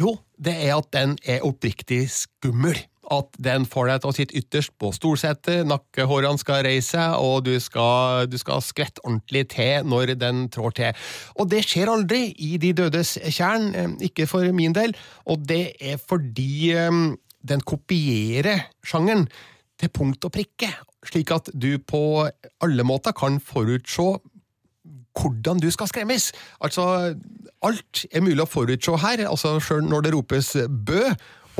[SPEAKER 2] Jo, det er at den er oppriktig skummel. At den får deg til å sitte ytterst på stolsetet, nakkehårene skal reise seg, og du skal, du skal skvette ordentlig til når den trår til. Og det skjer aldri i De dødes tjern, eh, ikke for min del, og det er fordi eh, den kopierer sjangeren til punkt og prikke, slik at du på alle måter kan forutse hvordan du skal skremmes. Altså, alt er mulig å forutse her. Altså, Sjøl når det ropes bø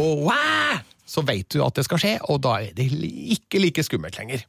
[SPEAKER 2] og væ, så vet du at det skal skje, og da er det ikke like skummelt lenger.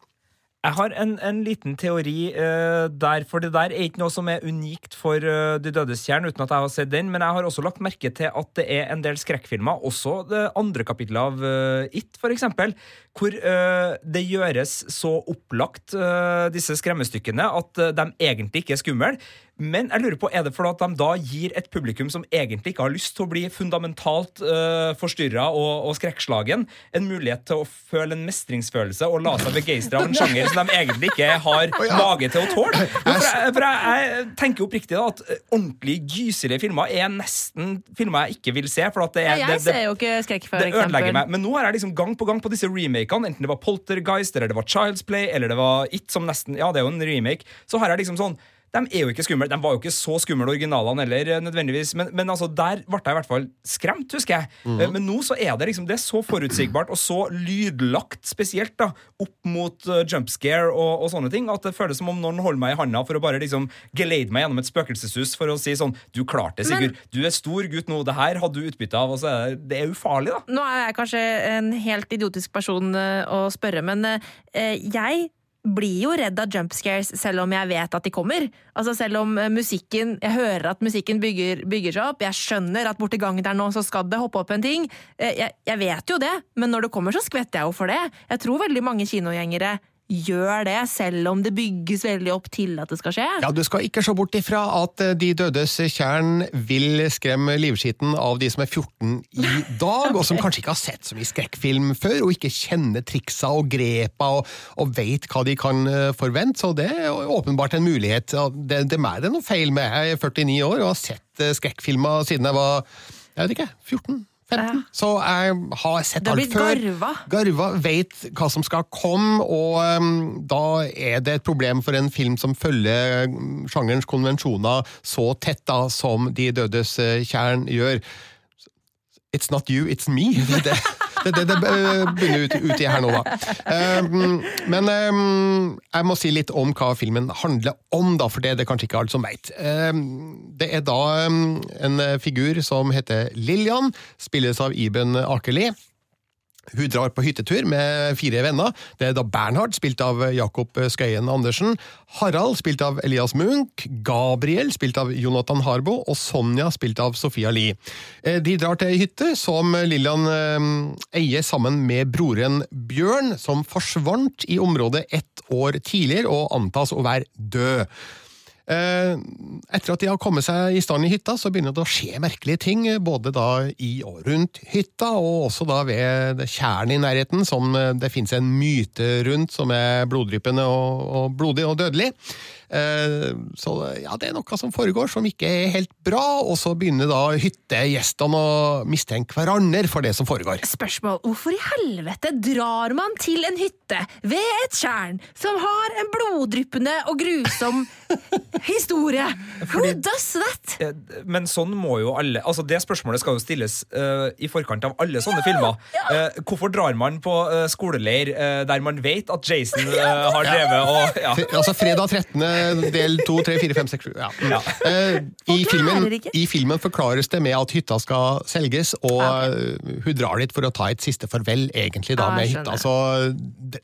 [SPEAKER 4] Jeg har en, en liten teori uh, der, for det der er ikke noe som er unikt for uh, De dødes tjern, uten at jeg har sett den, men jeg har også lagt merke til at det er en del skrekkfilmer, også det andre kapittelet av uh, It, for eksempel, hvor uh, det gjøres så opplagt, uh, disse skremmestykkene, at uh, de egentlig ikke er skumle. Men jeg lurer på, er det fordi at de da gir et publikum som egentlig ikke har lyst til å bli fundamentalt uh, forstyrra og, og skrekkslagen, en mulighet til å føle en mestringsfølelse og la seg begeistre av en sjanger som de egentlig ikke har mage til å tåle? For, jeg, for jeg, jeg tenker oppriktig da at ordentlig gyselige filmer er nesten filmer jeg ikke vil se. For at det, er, det,
[SPEAKER 3] jeg
[SPEAKER 4] det,
[SPEAKER 3] ser jo ikke skrekk, for
[SPEAKER 4] det ødelegger
[SPEAKER 3] eksempel.
[SPEAKER 4] meg. Men nå har jeg liksom gang på gang på disse remakene, enten det var Poltergeist, eller det var Child's Play, eller det var It, som nesten Ja, det er jo en remake. Så her er det liksom sånn de er jo ikke skumle. De var jo ikke så skumle, originalene heller, eh, nødvendigvis. Men, men altså, der ble jeg i hvert fall skremt, husker jeg.
[SPEAKER 2] Mm
[SPEAKER 4] -hmm. Men nå så er det liksom Det er så forutsigbart og så lydlagt, spesielt da opp mot uh, jump scare og, og sånne ting, at det føles som om noen holder meg i handa for å bare liksom geleide meg gjennom et spøkelseshus for å si sånn Du klarte det, Sigurd. Du er stor gutt nå. Det her hadde du utbytte av. Og så er det, det er ufarlig, da.
[SPEAKER 3] Nå er jeg kanskje en helt idiotisk person uh, å spørre, men uh, jeg blir jo redd av jumpscares selv om jeg vet at de kommer. Altså Selv om eh, musikken Jeg hører at musikken bygger, bygger seg opp, jeg skjønner at borti gangen der nå så skal det hoppe opp en ting. Eh, Jeg, jeg vet jo det, men når det kommer, så skvetter jeg jo for det. Jeg tror veldig mange kinogjengere gjør det, selv om det bygges veldig opp til at det skal skje.
[SPEAKER 2] Ja, Du skal ikke se bort ifra at eh, De dødes tjern vil skremme livskiten av de som er 14 i dag, og som kanskje ikke har sett så mye skrekkfilm før, og ikke kjenner triksa og grepa og, og vet hva de kan eh, forvente. Så det er åpenbart en mulighet. Det, det er meg det er noe feil med. Jeg er 49 år og har sett eh, skrekkfilmer siden jeg var jeg vet ikke, 14. 15. Så jeg har sett alt før.
[SPEAKER 3] garva.
[SPEAKER 2] Garva vet hva som skal komme, og um, da er det et problem for en film som følger um, sjangerens konvensjoner så tett da som De dødes eh, kjern gjør. It's not you, it's me. Det det det, det, eh, begynner ut, ut i her nå, da. Um, men um, jeg må si litt om hva filmen handler om, da, for det er det kanskje ikke alle som veit. Um, det er da en figur som heter Lillian, spilles av Iben Akeli. Hun drar på hyttetur med fire venner. Det er da Bernhard, spilt av Jakob Skøyen Andersen, Harald, spilt av Elias Munch, Gabriel, spilt av Jonathan Harbo, og Sonja, spilt av Sofia Lie. Eh, De drar til ei hytte som Lillian eh, eier sammen med broren Bjørn, som forsvant i området ett år tidligere og antas å være død. Eh, Etter at de har kommet seg i stand i hytta, så begynner det å skje merkelige ting, både da i og rundt hytta, og også da ved tjernet i nærheten, som det finnes en myte rundt, som er bloddryppende og, og blodig og dødelig. Eh, Så ja, det er noe som foregår som ikke er helt bra, og så begynner da hyttegjestene å mistenke hverandre for det som foregår.
[SPEAKER 3] Spørsmål. Hvorfor i helvete drar man til en hytte ved et tjern som har en bloddryppende og grusom historie? Who does that?
[SPEAKER 4] Eh, Men sånn må jo alle Altså Det spørsmålet skal jo stilles uh, i forkant av alle sånne filmer. Eh, hvorfor drar man på uh, skoleleir der man vet at Jason har drevet og ja.
[SPEAKER 2] Altså fredag 13. del 2, 3, 4, 5, 6, 7. Ja.
[SPEAKER 4] Ja.
[SPEAKER 2] Eh, i, filmen. I filmen forklares det med at hytta skal selges, og
[SPEAKER 3] Ah, ok.
[SPEAKER 2] eh, hun drar dit for å ta et siste farvel, egentlig, da,
[SPEAKER 3] Ah,
[SPEAKER 2] med hytta. Så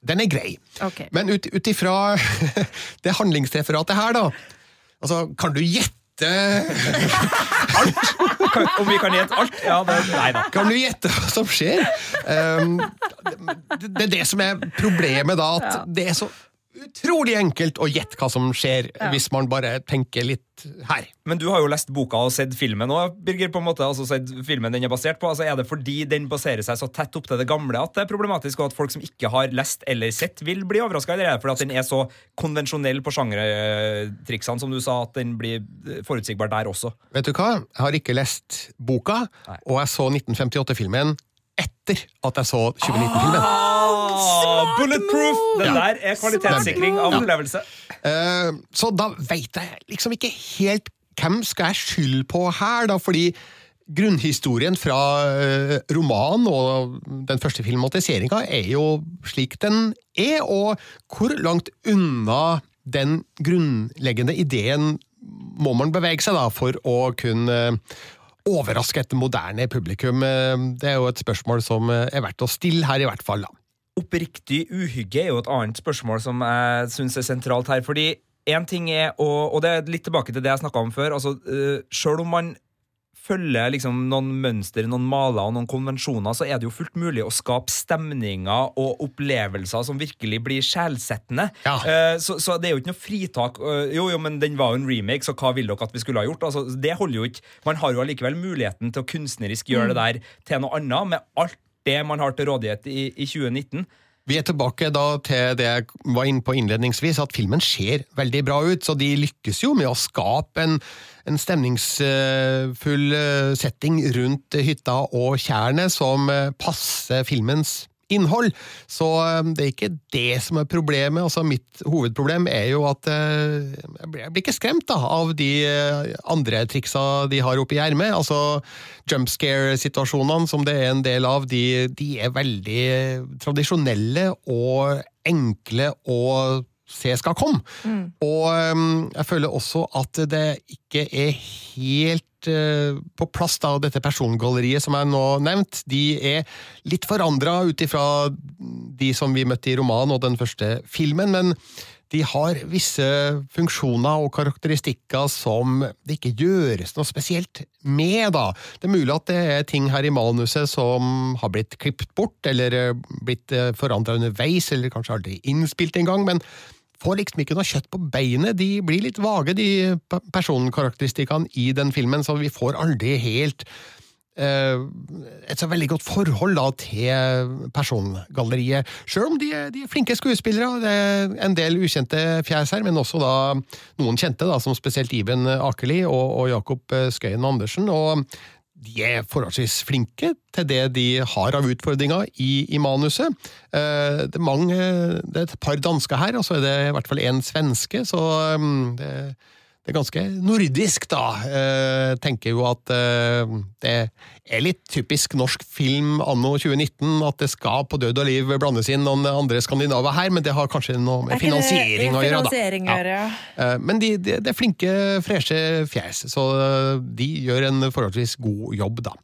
[SPEAKER 2] den er grei.
[SPEAKER 3] Okay.
[SPEAKER 2] Men ut ut ifra det handlingsreferatet her, da, altså, kan du gjette
[SPEAKER 4] Kan- Om vi kan gjette alt? Ja, det, nei da.
[SPEAKER 2] Kan du gjette hva som skjer? Um, det, det er det som er problemet, da. At det er så utrolig enkelt å gjette hva som skjer, hvis man bare tenker litt her.
[SPEAKER 4] Men du har jo lest boka og sett filmen òg, Birger. på en måte, altså sett filmen den Er basert på Altså Er det fordi den baserer seg så tett opp til det gamle at det er problematisk, og at folk som ikke har lest eller sett, vil bli overraska? Eller er det fordi at den er så konvensjonell på sjangertriksene, som du sa, at den blir eh, forutsigbar der også?
[SPEAKER 2] Vet du hva? Jeg har ikke lest boka,
[SPEAKER 4] Nei.
[SPEAKER 2] og jeg så 1958-filmen etter at jeg så 2019-filmen.
[SPEAKER 4] Ah, bulletproof! Den
[SPEAKER 2] Ja.
[SPEAKER 4] der er kvalitetssikring av
[SPEAKER 2] Ja.
[SPEAKER 4] opplevelse.
[SPEAKER 2] Eh, så da veit jeg liksom ikke helt hvem skal jeg skylde på her, da, fordi grunnhistorien fra eh, romanen og den første filmatiseringa er jo slik den er, og hvor langt unna den grunnleggende ideen må man bevege seg da, for å kunne overraske et moderne publikum? Eh, Det er jo et spørsmål som eh, er verdt å stille her, i hvert fall.
[SPEAKER 4] Oppriktig uhygge er jo et annet spørsmål som jeg syns er sentralt her. fordi en ting er, og, og det er litt tilbake til det jeg snakka om før altså, uh, Sjøl om man følger liksom noen mønster, noen maler og noen konvensjoner, så er det jo fullt mulig å skape stemninger og opplevelser som virkelig blir sjelsettende.
[SPEAKER 2] Ja.
[SPEAKER 4] Uh, så, så det er jo ikke noe fritak. Uh, jo, jo, men den var jo en remake, så hva vil dere at vi skulle ha gjort? Altså, det holder jo ikke. Man har jo allikevel muligheten til å kunstnerisk gjøre det der til noe annet, med alt det man har til rådighet i, i 2019.
[SPEAKER 2] Vi er tilbake da til det jeg var inne på innledningsvis, at filmen ser veldig bra ut. Så de lykkes jo med å skape en, en stemningsfull eh, setting rundt hytta og tjernet som eh, passer filmens innhold. Så eh, det er ikke det som er problemet. Altså, mitt hovedproblem er jo at jeg blir ikke skremt da, av de andre triksa de har oppi ermet. Altså, jump scare-situasjonene som det er en del av, de, de er veldig tradisjonelle og enkle å se skal komme. Og um, jeg føler også at det ikke er helt uh, på plass, da, dette persongalleriet som jeg nå nevnt. De er litt forandra ut ifra de som vi møtte i romanen og den første filmen, men de har visse funksjoner og karakteristikker som det ikke gjøres noe spesielt med, da. Det er mulig at det er ting her i manuset som har blitt klippet bort, eller eh, blitt forandra underveis, eller kanskje aldri innspilt engang, men får liksom ikke noe kjøtt på beinet. De blir litt vage, de personkarakteristikkene i den filmen, så vi får aldri helt eh, et så veldig godt forhold da til persongalleriet. Sjøl om de de er flinke skuespillere, det er en del ukjente fjes her, men også da noen kjente, da, som spesielt Iben Akeli og, og Jakob Skøyen Andersen. og de er forholdsvis flinke til det de har av utfordringer i, i manuset. Eh, det, er mange, det er et par dansker her, og så er det i hvert fall en svenske, så um, det, det er ganske nordisk, da. Jeg tenker jo at eh, det er litt typisk norsk film anno 2019, at det skal på død og liv blandes inn noen andre skandinaver her, men det har kanskje noe med finansiering å gjøre, da.
[SPEAKER 3] Ja.
[SPEAKER 2] Eh, Men de, de, det er flinke, freshe fjes, så eh, de gjør en forholdsvis god jobb, da.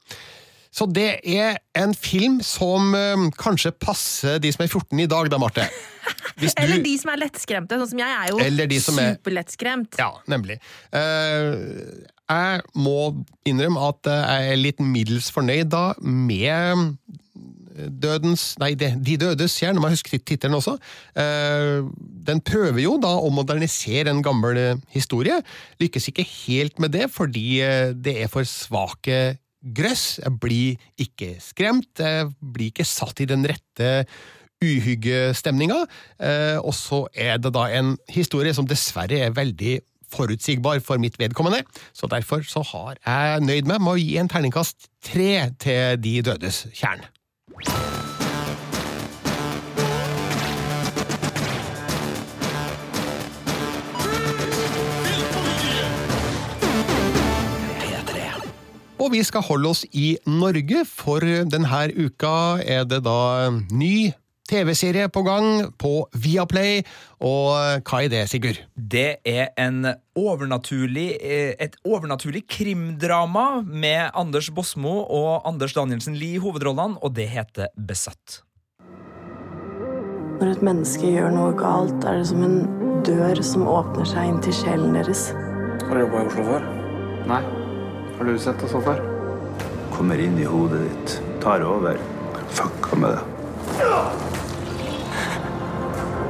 [SPEAKER 2] Så det er en film som eh, kanskje passer de som er 14 i dag, da, Marte. Du-
[SPEAKER 3] Eller de som er lettskremte, sånn som jeg er jo
[SPEAKER 2] Eller de som er-
[SPEAKER 3] superlettskremt.
[SPEAKER 2] Ja, nemlig. Uh, jeg må innrømme at jeg er litt middels fornøyd da med Dødens Nei, De, De dødes jern, når jeg husker tittelen også. Uh, den prøver jo da å modernisere en gammel eh, historie. Lykkes ikke helt med det, fordi eh, det er for svake grøss. Jeg blir ikke skremt, jeg blir ikke satt i den rette uhyggestemninga. Eh, og så er det da en historie som dessverre er veldig forutsigbar for mitt vedkommende, så derfor så har jeg nøyd meg med å gi en terningkast tre til De dødes kjern. Og vi skal holde oss i Norge, for denne uka er det da ny TV-serie på gang på Viaplay. Og hva er det, Sigurd?
[SPEAKER 4] Det er en overnaturlig, eh, et overnaturlig krimdrama med Anders Bosmo og Anders Danielsen Lie i hovedrollene, og det heter Besatt.
[SPEAKER 7] Når et menneske gjør noe galt, er det som en dør som åpner seg inn til sjelen deres.
[SPEAKER 6] Har du jobba i Oslo før? Nei. Har du sett det så før?
[SPEAKER 8] kommer inn i hodet ditt, tar over. Fucka med det.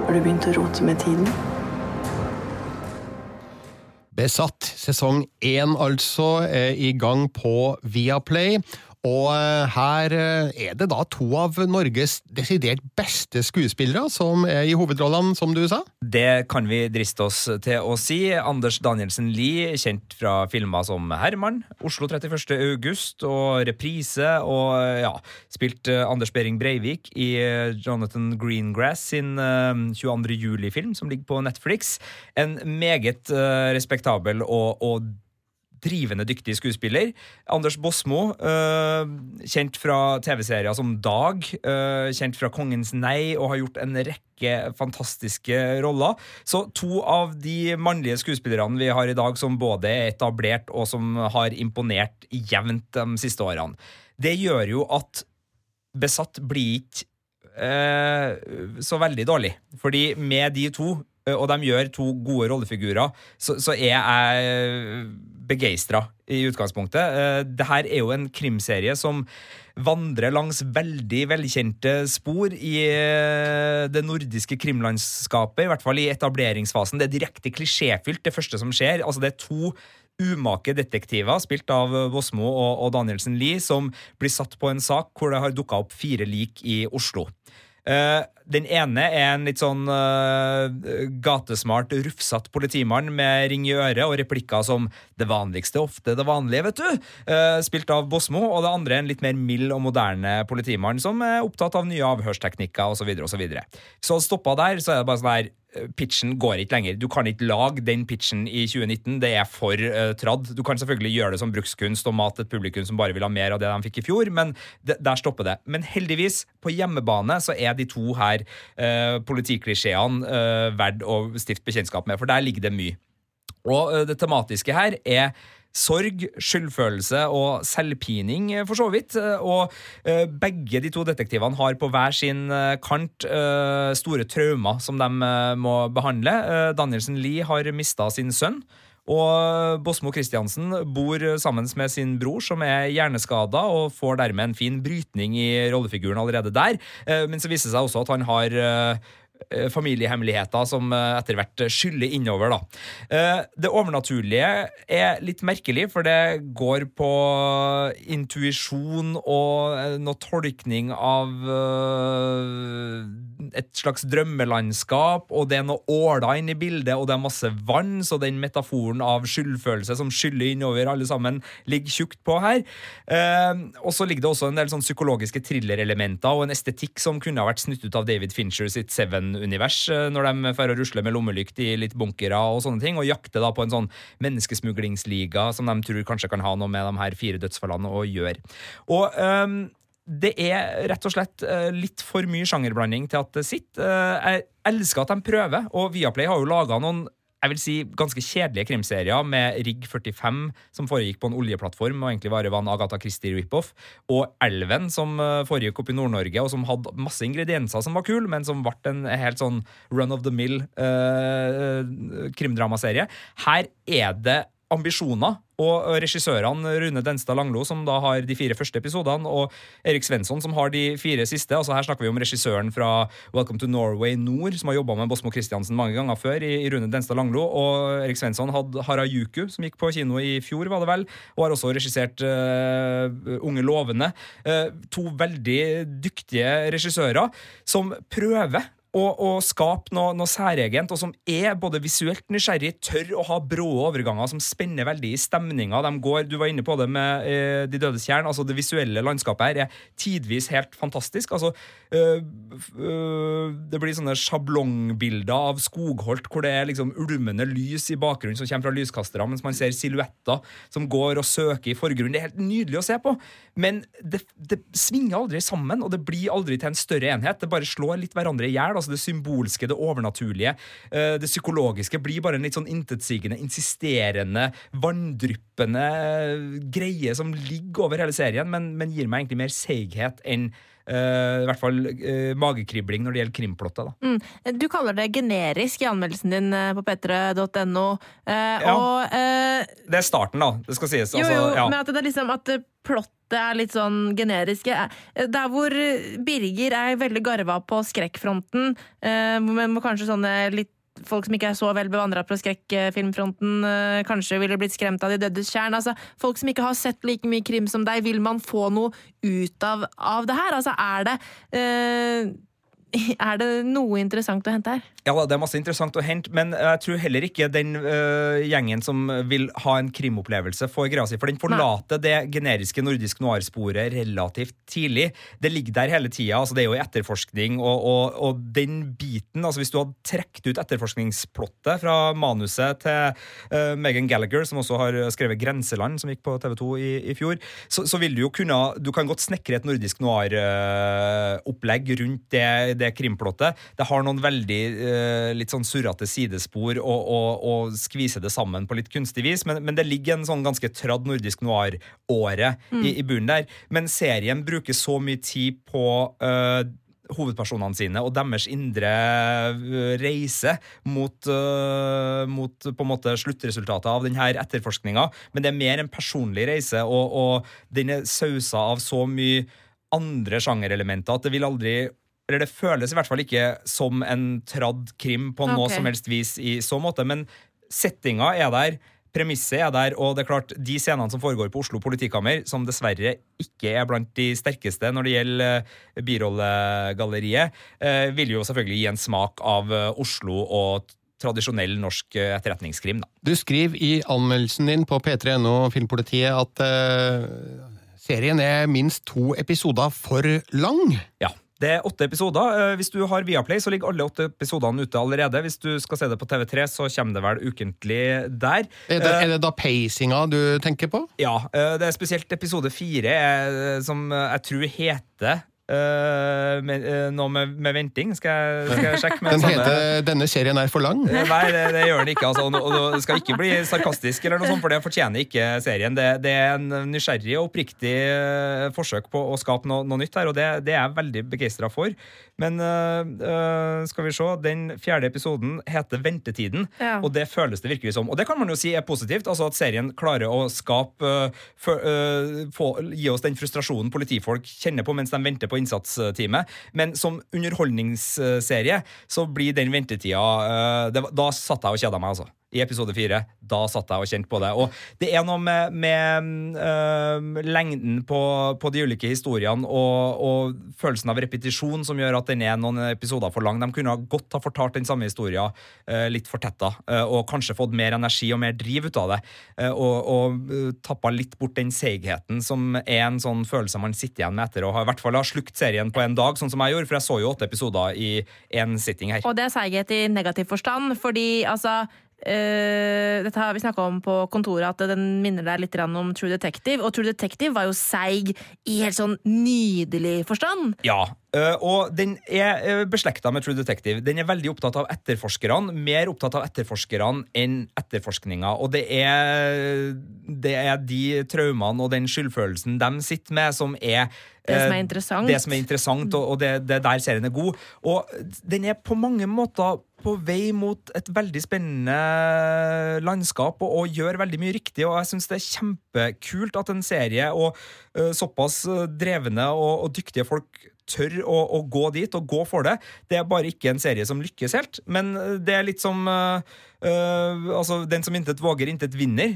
[SPEAKER 7] Har du begynt å rote med tiden?
[SPEAKER 2] Besatt, sesong én altså, er i gang på Viaplay. Og eh, her eh, er det da to av Norges desidert beste skuespillere som er i hovedrollene, som du sa.
[SPEAKER 4] Det kan vi driste oss til å si. Anders Danielsen Lie, kjent fra filmer som Herman, Oslo 31. august og Reprise, og ja, spilt eh, Anders Behring Breivik i eh, Jonathan Greengrass sin eh, 22. juli-film, som ligger på Netflix. En meget eh, respektabel og, og drivende dyktig skuespiller. Anders Bosmo, øh, kjent fra TV-serier som Dag, øh, kjent fra Kongens nei, og har gjort en rekke fantastiske roller. Så to av de mannlige skuespillerne vi har i dag, som både er etablert og som har imponert jevnt de siste årene. Det gjør jo at Besatt blir ikke øh, så veldig dårlig. Fordi med de to eh, og de gjør to gode rollefigurer, så, så er jeg begeistra i utgangspunktet. Eh, Det her er jo en krimserie som vandrer langs veldig velkjente spor i eh, det nordiske krimlandskapet, i hvert fall i etableringsfasen. Det er direkte klisjéfylt, det første som skjer. Altså, det er to umake detektiver, spilt av Bosmo og, og Danielsen Lie, som blir satt på en sak hvor det har dukka opp fire lik i Oslo. Eh, den ene er en litt sånn uh, gatesmart, rufsete politimann med ring i øret og replikker som 'det vanligste ofte det vanlige', vet du. uh, spilt av Bosmo. Og det andre er en litt mer mild og moderne politimann som er opptatt av nye avhørsteknikker osv. Så, videre, og så, videre. så stoppa der, så er det bare sånn her pitchen går ikke lenger. Du kan ikke lage den pitchen i 2019. Det er for uh, tradd. Du kan selvfølgelig gjøre det som brukskunst og mate et publikum som bare vil ha mer av det de fikk i fjor, men det, der stopper det. Men heldigvis, på hjemmebane så er de to her uh, politiklisjeene uh, verdt å stifte bekjentskap med, for der ligger det mye. Og det tematiske her er sorg, skyldfølelse og selvpining, for så vidt. Og begge de to detektivene har på hver sin kant store traumer som de må behandle. Danielsen Lie har mista sin sønn. Og Bosmo Christiansen bor sammen med sin bror, som er hjerneskada, og får dermed en fin brytning i rollefiguren allerede der. Men så viser det seg også at han har familiehemmeligheter som etter hvert skyller innover. Da. Det overnaturlige er litt merkelig, for det går på intuisjon og noe tolkning av et slags drømmelandskap, og det er noe åla inn i bildet, og det er masse vann, så den metaforen av skyldfølelse som skyller innover alle sammen, ligger tjukt på her. Eh, og så ligger det også en del sånn psykologiske thrillerelementer og en estetikk som kunne ha vært snytt ut av David Fincher sitt Seven-univers, eh, når de får rusle med lommelykt i litt bunkere og sånne ting, og jakter da på en sånn menneskesmuglingsliga som de tror kanskje kan ha noe med de her fire dødsfallene å gjøre. Og um, det er rett og slett litt for mye sjangerblanding til at det sitter. Jeg elsker at de prøver, og Viaplay har jo laga noen jeg vil si ganske kjedelige krimserier med Rigg 45, som foregikk på en oljeplattform og egentlig bare var en Agatha Christie rip-off, og Elven, som foregikk oppe i Nord-Norge, og som hadde masse ingredienser som var kule, men som ble en helt sånn run of the mill eh, krimdramaserie. Her er det ambisjoner. Og regissørene Rune Denstad Langlo, som da har de fire første episodene, og Erik Svensson, som har de fire siste. altså Her snakker vi om regissøren fra Welcome to Norway Nord, som har jobba med Bosmo Christiansen mange ganger før, i, Rune Denstad Langlo. Og Erik Svensson hadde Harajuku, som gikk på kino i fjor, var det vel, og har også regissert uh, Unge lovende. Uh, to veldig dyktige regissører som prøver og, og skape noe, noe særegent, og som er både visuelt nysgjerrig, tør å ha brå overganger som spenner veldig i stemninga. De går, Du var inne på det med eh, De dødes tjern. altså Det visuelle landskapet her er tidvis helt fantastisk. altså øh, øh, Det blir sånne sjablongbilder av skogholt hvor det er liksom ulmende lys i bakgrunnen som kommer fra lyskastere, mens man ser silhuetter som går og søker i forgrunnen. Det er helt nydelig å se på, men det, det svinger aldri sammen, og det blir aldri til en større enhet. Det bare slår litt hverandre i hjel. Altså det symbolske, det overnaturlige. Det psykologiske blir bare en litt sånn intetsigende, insisterende, vanndryppende greie som ligger over hele serien, men, men gir meg egentlig mer seighet enn I hvert fall uh, magekribling når det gjelder krimplotter. Da.
[SPEAKER 3] Mm. Du kaller det generisk i anmeldelsen din uh, på p3.no.
[SPEAKER 4] ja.
[SPEAKER 3] Og
[SPEAKER 4] Det er starten, da. Det skal sies.
[SPEAKER 3] Jo,
[SPEAKER 4] altså,
[SPEAKER 3] jo,
[SPEAKER 4] ja.
[SPEAKER 3] men at det er liksom at plottet er litt sånn generiske. Der hvor Birger er veldig garva på skrekkfronten, men kanskje sånne litt folk som ikke er så vel bevandra på skrekkfilmfronten, kanskje ville blitt skremt av De dødes tjern. Altså, folk som ikke har sett like mye krim som deg, vil man få noe ut av, av det her? Altså, er det øh, Er det noe interessant å hente her?
[SPEAKER 4] Ja, det er masse interessant å hente, men jeg tror heller ikke den uh, gjengen som vil ha en krimopplevelse, får greia si. For den forlater det generiske nordisk noir-sporet relativt tidlig. Det ligger der hele tida. Altså, det er jo etterforskning, og, og, og, den biten altså Hvis du hadde trukket ut etterforskningsplottet fra manuset til uh, Megan Gallagher, som også har skrevet 'Grenseland', som gikk på TV2 i, i fjor, så, så, vil du jo kunne Du kan godt snekre et nordisk noir-opplegg øh, rundt det, det krimplottet. Det har noen veldig uh, litt sånn surrete sidespor og, og, og skvise det sammen på litt kunstig vis, men, men det ligger en sånn ganske tradd nordisk noir-åre mm. i, i bunnen der. Men serien bruker så mye tid på uh, hovedpersonene sine og deres indre reise mot, uh, mot på en måte sluttresultatet av denne etterforskninga. Men det er mer en personlig reise, og, og den er sausa av så mye andre sjangerelementer at det vil aldri eller det føles i hvert fall ikke som en tradd krim på noe som helst vis i så måte, men settinga er der. premisset er der, og det er klart, de scenene som foregår på Oslo politikammer, som dessverre ikke er blant de sterkeste når det gjelder eh, birollegalleriet, eh, vil jo selvfølgelig gi en smak av eh, Oslo og tradisjonell norsk etterretningskrim. Da.
[SPEAKER 2] Du skriver i anmeldelsen din på p3.no Filmpolitiet at uh, serien er minst to episoder for lang.
[SPEAKER 4] Ja. Det er åtte episoder. Eh, Hvis du har Viaplay, så ligger alle åtte episodene ute allerede. Hvis du skal se det på TV3, så kommer det vel ukentlig der.
[SPEAKER 2] Er det,
[SPEAKER 4] Eh,
[SPEAKER 2] er det da pacinga du tenker på?
[SPEAKER 4] Ja, eh, det er spesielt episode fire som jeg tror heter eh, med, uh, nå med, med venting. Skal jeg, skal jeg sjekke med
[SPEAKER 2] Den heter 'Denne serien er for lang'.
[SPEAKER 4] Eh, Nei, det, det gjør den ikke. Altså, og, du det skal ikke bli sarkastisk, eller noe sånt, for det fortjener ikke serien. Det, det er en nysgjerrig og oppriktig eh, forsøk på å skape noe, noe nytt her, og det, det er jeg veldig begeistra for. Men uh, skal vi se, den fjerde episoden heter Ventetiden,
[SPEAKER 3] Ja.
[SPEAKER 4] og det føles det virkelig som. Og det kan man jo si er positivt, altså at serien klarer å skape øh, få, Gi oss den frustrasjonen politifolk kjenner på mens de venter på innsatsteamet. Men som underholdningsserie så blir den ventetida det, Da satt jeg og kjeda meg, altså. I episode fire. Da satt jeg og kjente på det. Og det er noe med, med øh, lengden på, på de ulike historiene og, og følelsen av repetisjon som gjør at den er noen episoder for lang. De kunne godt ha fortalt den samme historien øh, litt fortetta, øh, og kanskje fått mer energi og mer driv ut av det. øh, og og øh, tappa litt bort den seigheten som er en sånn følelse man sitter igjen med etter å ha i hvert fall ha slukt serien på en dag, sånn som jeg gjorde, for jeg så jo åtte episoder i én sitting her.
[SPEAKER 3] Og det er seighet i negativ forstand, fordi altså eh, dette har vi snakka om på kontoret, at den minner deg litt om True Detective. Og True Detective var jo seig i helt sånn nydelig forstand.
[SPEAKER 4] Ja, uh, og den er øh, beslekta med True Detective. Den er veldig opptatt av etterforskerne, mer opptatt av etterforskerne enn etterforskninga. Og det er, det er de traumene og den skyldfølelsen de sitter med, som er
[SPEAKER 3] Det som er interessant.
[SPEAKER 4] Det som er interessant, og, det, det er der serien er god. Og den er på mange måter på vei mot et veldig spennende landskap og, og gjør veldig mye riktig. Og jeg syns det er kjempekult at en serie og uh, såpass drevne og, og dyktige folk tør å, å gå dit og gå for det. Det er bare ikke en serie som lykkes helt. Men det er litt som uh, uh, altså, Den som intet våger, intet vinner.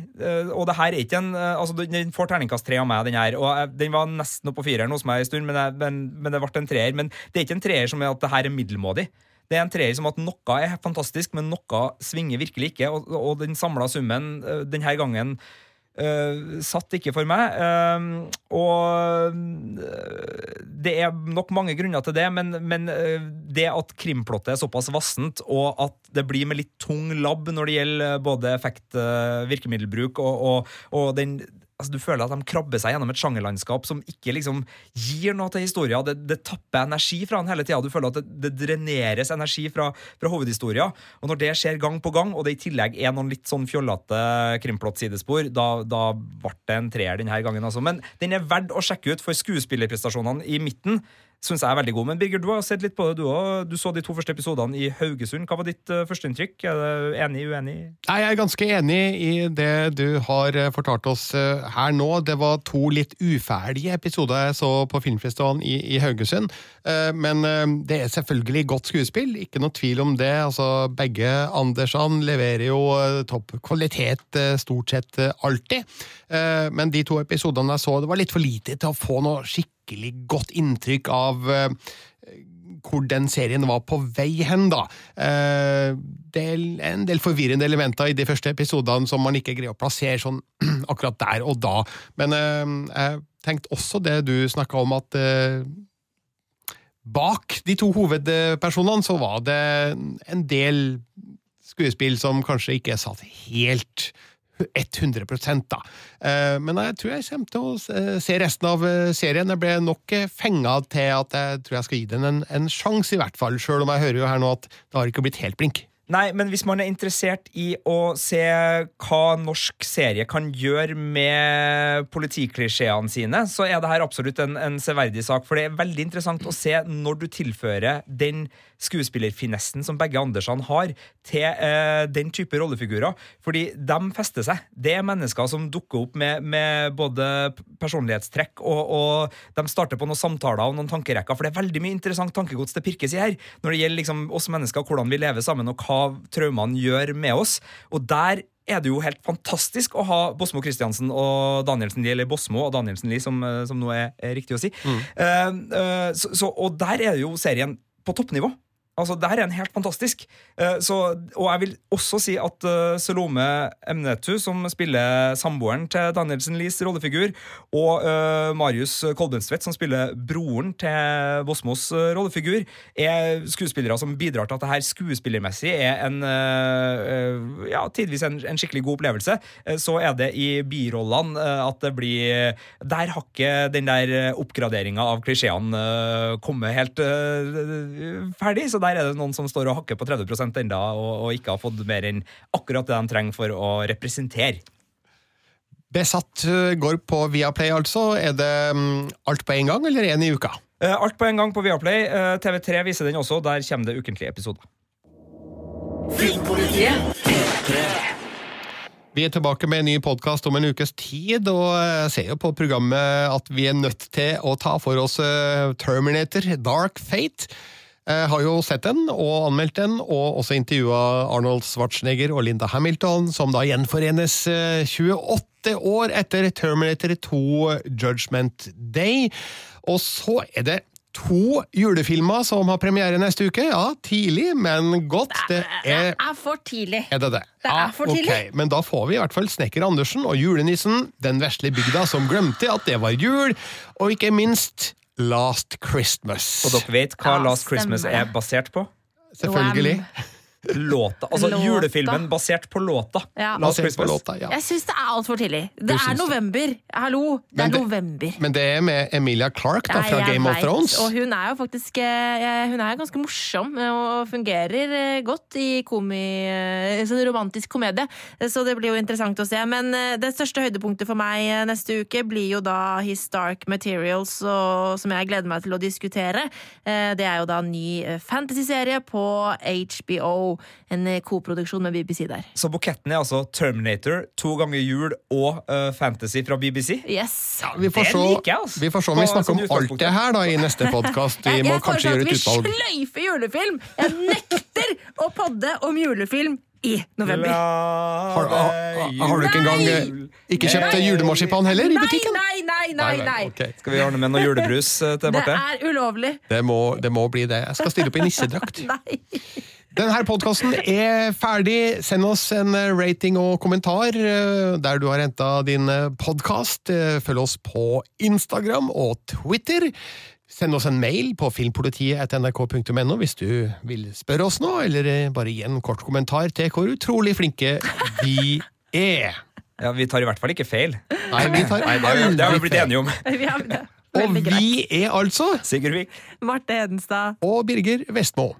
[SPEAKER 4] Og det her er ikke en altså, Den får terningkast tre av meg, den her. Og jeg, den var nesten oppe på fireren hos meg en stund, men, jeg, men, men det ble en treer. Men det er ikke en treer som er at det her er middelmådig. Det er en treer som at noe er fantastisk, men noe svinger virkelig ikke. Og, og den samla summen øh, denne gangen Uh, satt ikke for meg. Uh, og uh, det er nok mange grunner til det, men, men det at krimplottet er såpass vassent, og at det blir med litt tung labb når det gjelder både effekt, virkemiddelbruk og, og, og den Altså, du føler at de krabber seg gjennom et sjangerlandskap som ikke liksom gir noe til historien. Det, det tapper energi fra den hele tida. Du føler at det, det dreneres energi fra, fra hovedhistoria. Og når det skjer gang på gang, og det i tillegg er noen litt sånn fjollete krimplott-sidespor, da, da ble det en treer denne gangen. Altså. Men den er verdt å sjekke ut, for skuespillerprestasjonene i midten syns jeg er veldig god. Men Birger, du har sett litt på det, du òg. Du så de to første episodene i Haugesund. Hva var ditt uh, førsteinntrykk? Er du enig, uenig?
[SPEAKER 2] Nei, Jeg er ganske enig i det du har eh, fortalt oss eh, her nå. Det var to litt uferdige episoder jeg så på filmfestivalen i, i Haugesund. Eh, Men eh, det er selvfølgelig godt skuespill, ikke noe tvil om det. Altså, Begge Andersene leverer jo eh, topp kvalitet eh, stort sett eh, alltid. Eh, Men de to episodene jeg så, det var litt for lite til å få noe skikkelig godt inntrykk av eh, hvor den serien var på vei hen, da. Eh, Det er en del forvirrende elementer i de første episodene som man ikke greier å plassere sånn akkurat der og da. Men eh, jeg tenkte også det du snakka om, at bak de to hovedpersonene så var det en del skuespill som kanskje ikke satt helt 100 da. Eh, Men jeg tror jeg kommer til å se- se resten av eh, serien. Jeg ble nok eh, fenga til at jeg tror jeg skal gi den en, en sjanse, i hvert fall. Sjøl om jeg hører jo her nå at det har ikke blitt helt blink.
[SPEAKER 4] Nei, men hvis man er interessert i å se hva norsk serie kan gjøre med politiklisjeene sine, så er det her absolutt en, en severdig sak. For det er veldig interessant å se når du tilfører den skuespillerfinessen som begge Andersene har, til eh, den type rollefigurer. Fordi de fester seg. Det er mennesker som dukker opp med, med både personlighetstrekk, og, og de starter på noen samtaler og noen tankerekker. For det er veldig mye interessant tankegods det pirkes i her, når det gjelder liksom oss mennesker, hvordan vi lever sammen, og hva traumene gjør med oss. Og der er det jo helt fantastisk å ha Bosmo Christiansen og Danielsen Lie, eller Bosmo og Danielsen Lie, som, eh, som nå er, er riktig å si. Mm. Uh, uh, så, så, og der er det jo serien på toppnivå. Altså, Det er en helt fantastisk. Eh, så, og jeg vil også si at eh, Salome Emnetu, som spiller samboeren til Danielsen Lies rollefigur, og uh, Marius Kolbenstvedt, som spiller broren til Bosmos rollefigur, er skuespillere som bidrar til at det her skuespillermessig er en uh, ja, tidvis en, en skikkelig god opplevelse. Så er det i birollene at det blir Der har ikke den der oppgraderinga av klisjeene uh, kommet helt ferdig, så der er det noen som står og hakker på 30 enda og, og ikke har fått mer enn akkurat det de trenger for å representere.
[SPEAKER 2] Besatt eh, går på Viaplay, altså. Er det mm, alt på en gang, eller én i uka?
[SPEAKER 4] Eh, Alt på en gang på Viaplay. Eh, TV3 viser den også. Der kommer det ukentlige episoder.
[SPEAKER 2] Vi er tilbake med en ny podkast om en ukes tid, og ser jo på programmet at vi er nødt til å ta for oss Terminator Dark Fate. Jeg har jo sett den og anmeldt den, og også intervjua Arnold Schwarzenegger og Linda Hamilton, som da gjenforenes eh, 28 år etter Terminator 2 Judgment Day. Og så er det to julefilmer som har premiere neste uke. Ja, tidlig, men godt. Det er
[SPEAKER 3] Det er for tidlig.
[SPEAKER 2] er det det?
[SPEAKER 3] Det er for tidlig.
[SPEAKER 2] Okay. Men da får vi i hvert fall Snekker Andersen og julenissen, den vesle bygda som glemte at det var jul, og ikke minst Last Christmas.
[SPEAKER 4] Og dere vet hva
[SPEAKER 3] Ja,
[SPEAKER 4] Last Christmas er basert på?
[SPEAKER 2] Selvfølgelig.
[SPEAKER 4] Låta. Altså
[SPEAKER 3] Låta.
[SPEAKER 4] julefilmen basert på låta.
[SPEAKER 3] Ja.
[SPEAKER 4] Last
[SPEAKER 2] Basert på
[SPEAKER 4] Christmas.
[SPEAKER 2] låta, ja.
[SPEAKER 3] Jeg syns det er altfor tidlig. Det er november. Hallo, det
[SPEAKER 2] Men
[SPEAKER 3] er
[SPEAKER 2] det-
[SPEAKER 3] november.
[SPEAKER 2] Men det er med Emilia Clarke da, fra Game of. Thrones.
[SPEAKER 3] Og hun er jo faktisk eh, Hun er ganske morsom eh, og fungerer eh, godt i komi, sånn romantisk komedie. Så det blir jo interessant å se. Men det største høydepunktet for meg neste uke blir jo da His Dark Materials, og, som jeg gleder meg til å diskutere. Eh, Det er jo da en ny fantasyserie på HBO. En eh, koproduksjon med BBC der.
[SPEAKER 4] Så buketten er altså Terminator, to ganger jul og uh, fantasy fra BBC.
[SPEAKER 3] Yes.
[SPEAKER 2] Vi får,
[SPEAKER 4] Det
[SPEAKER 2] se,
[SPEAKER 4] liker jeg, altså.
[SPEAKER 2] vi får se om vi snakker om alt det her da i neste podkast. Vi
[SPEAKER 3] Jeg,
[SPEAKER 2] må
[SPEAKER 3] jeg
[SPEAKER 2] kanskje
[SPEAKER 3] foreslår
[SPEAKER 2] gjøre
[SPEAKER 3] at
[SPEAKER 2] et
[SPEAKER 3] vi sløyfer julefilm! Jeg nekter å podde om julefilm i november.
[SPEAKER 2] Har, har, har du ikke engang eh, ikke kjøpt julemarsipan heller i butikken?
[SPEAKER 3] Nei, nei, nei! nei, nei.
[SPEAKER 2] ok.
[SPEAKER 4] Skal vi ordne med noe julebrus til Marte?
[SPEAKER 3] Det er ulovlig.
[SPEAKER 2] Det må, det må bli det. Jeg skal stille opp i nissedrakt.
[SPEAKER 3] Nei.
[SPEAKER 2] Denne podkasten er ferdig. Send oss en eh, rating og kommentar eh, der du har henta din podkast. Følg oss på Instagram og Twitter. Send oss en mail på filmpolitiet.nrk.no hvis du vil spørre oss noe, eller eh, bare gi en kort kommentar til hvor utrolig flinke vi er.
[SPEAKER 4] Ja, Vi tar i hvert fall ikke feil.
[SPEAKER 2] Nei, vi tar
[SPEAKER 4] Nei, det, har vi- det har vi blitt enige om.
[SPEAKER 3] Vi har det.
[SPEAKER 2] Og vi er altså
[SPEAKER 4] Sigurd Vik.
[SPEAKER 3] Marte Hedenstad.
[SPEAKER 2] og Birger Vestmo.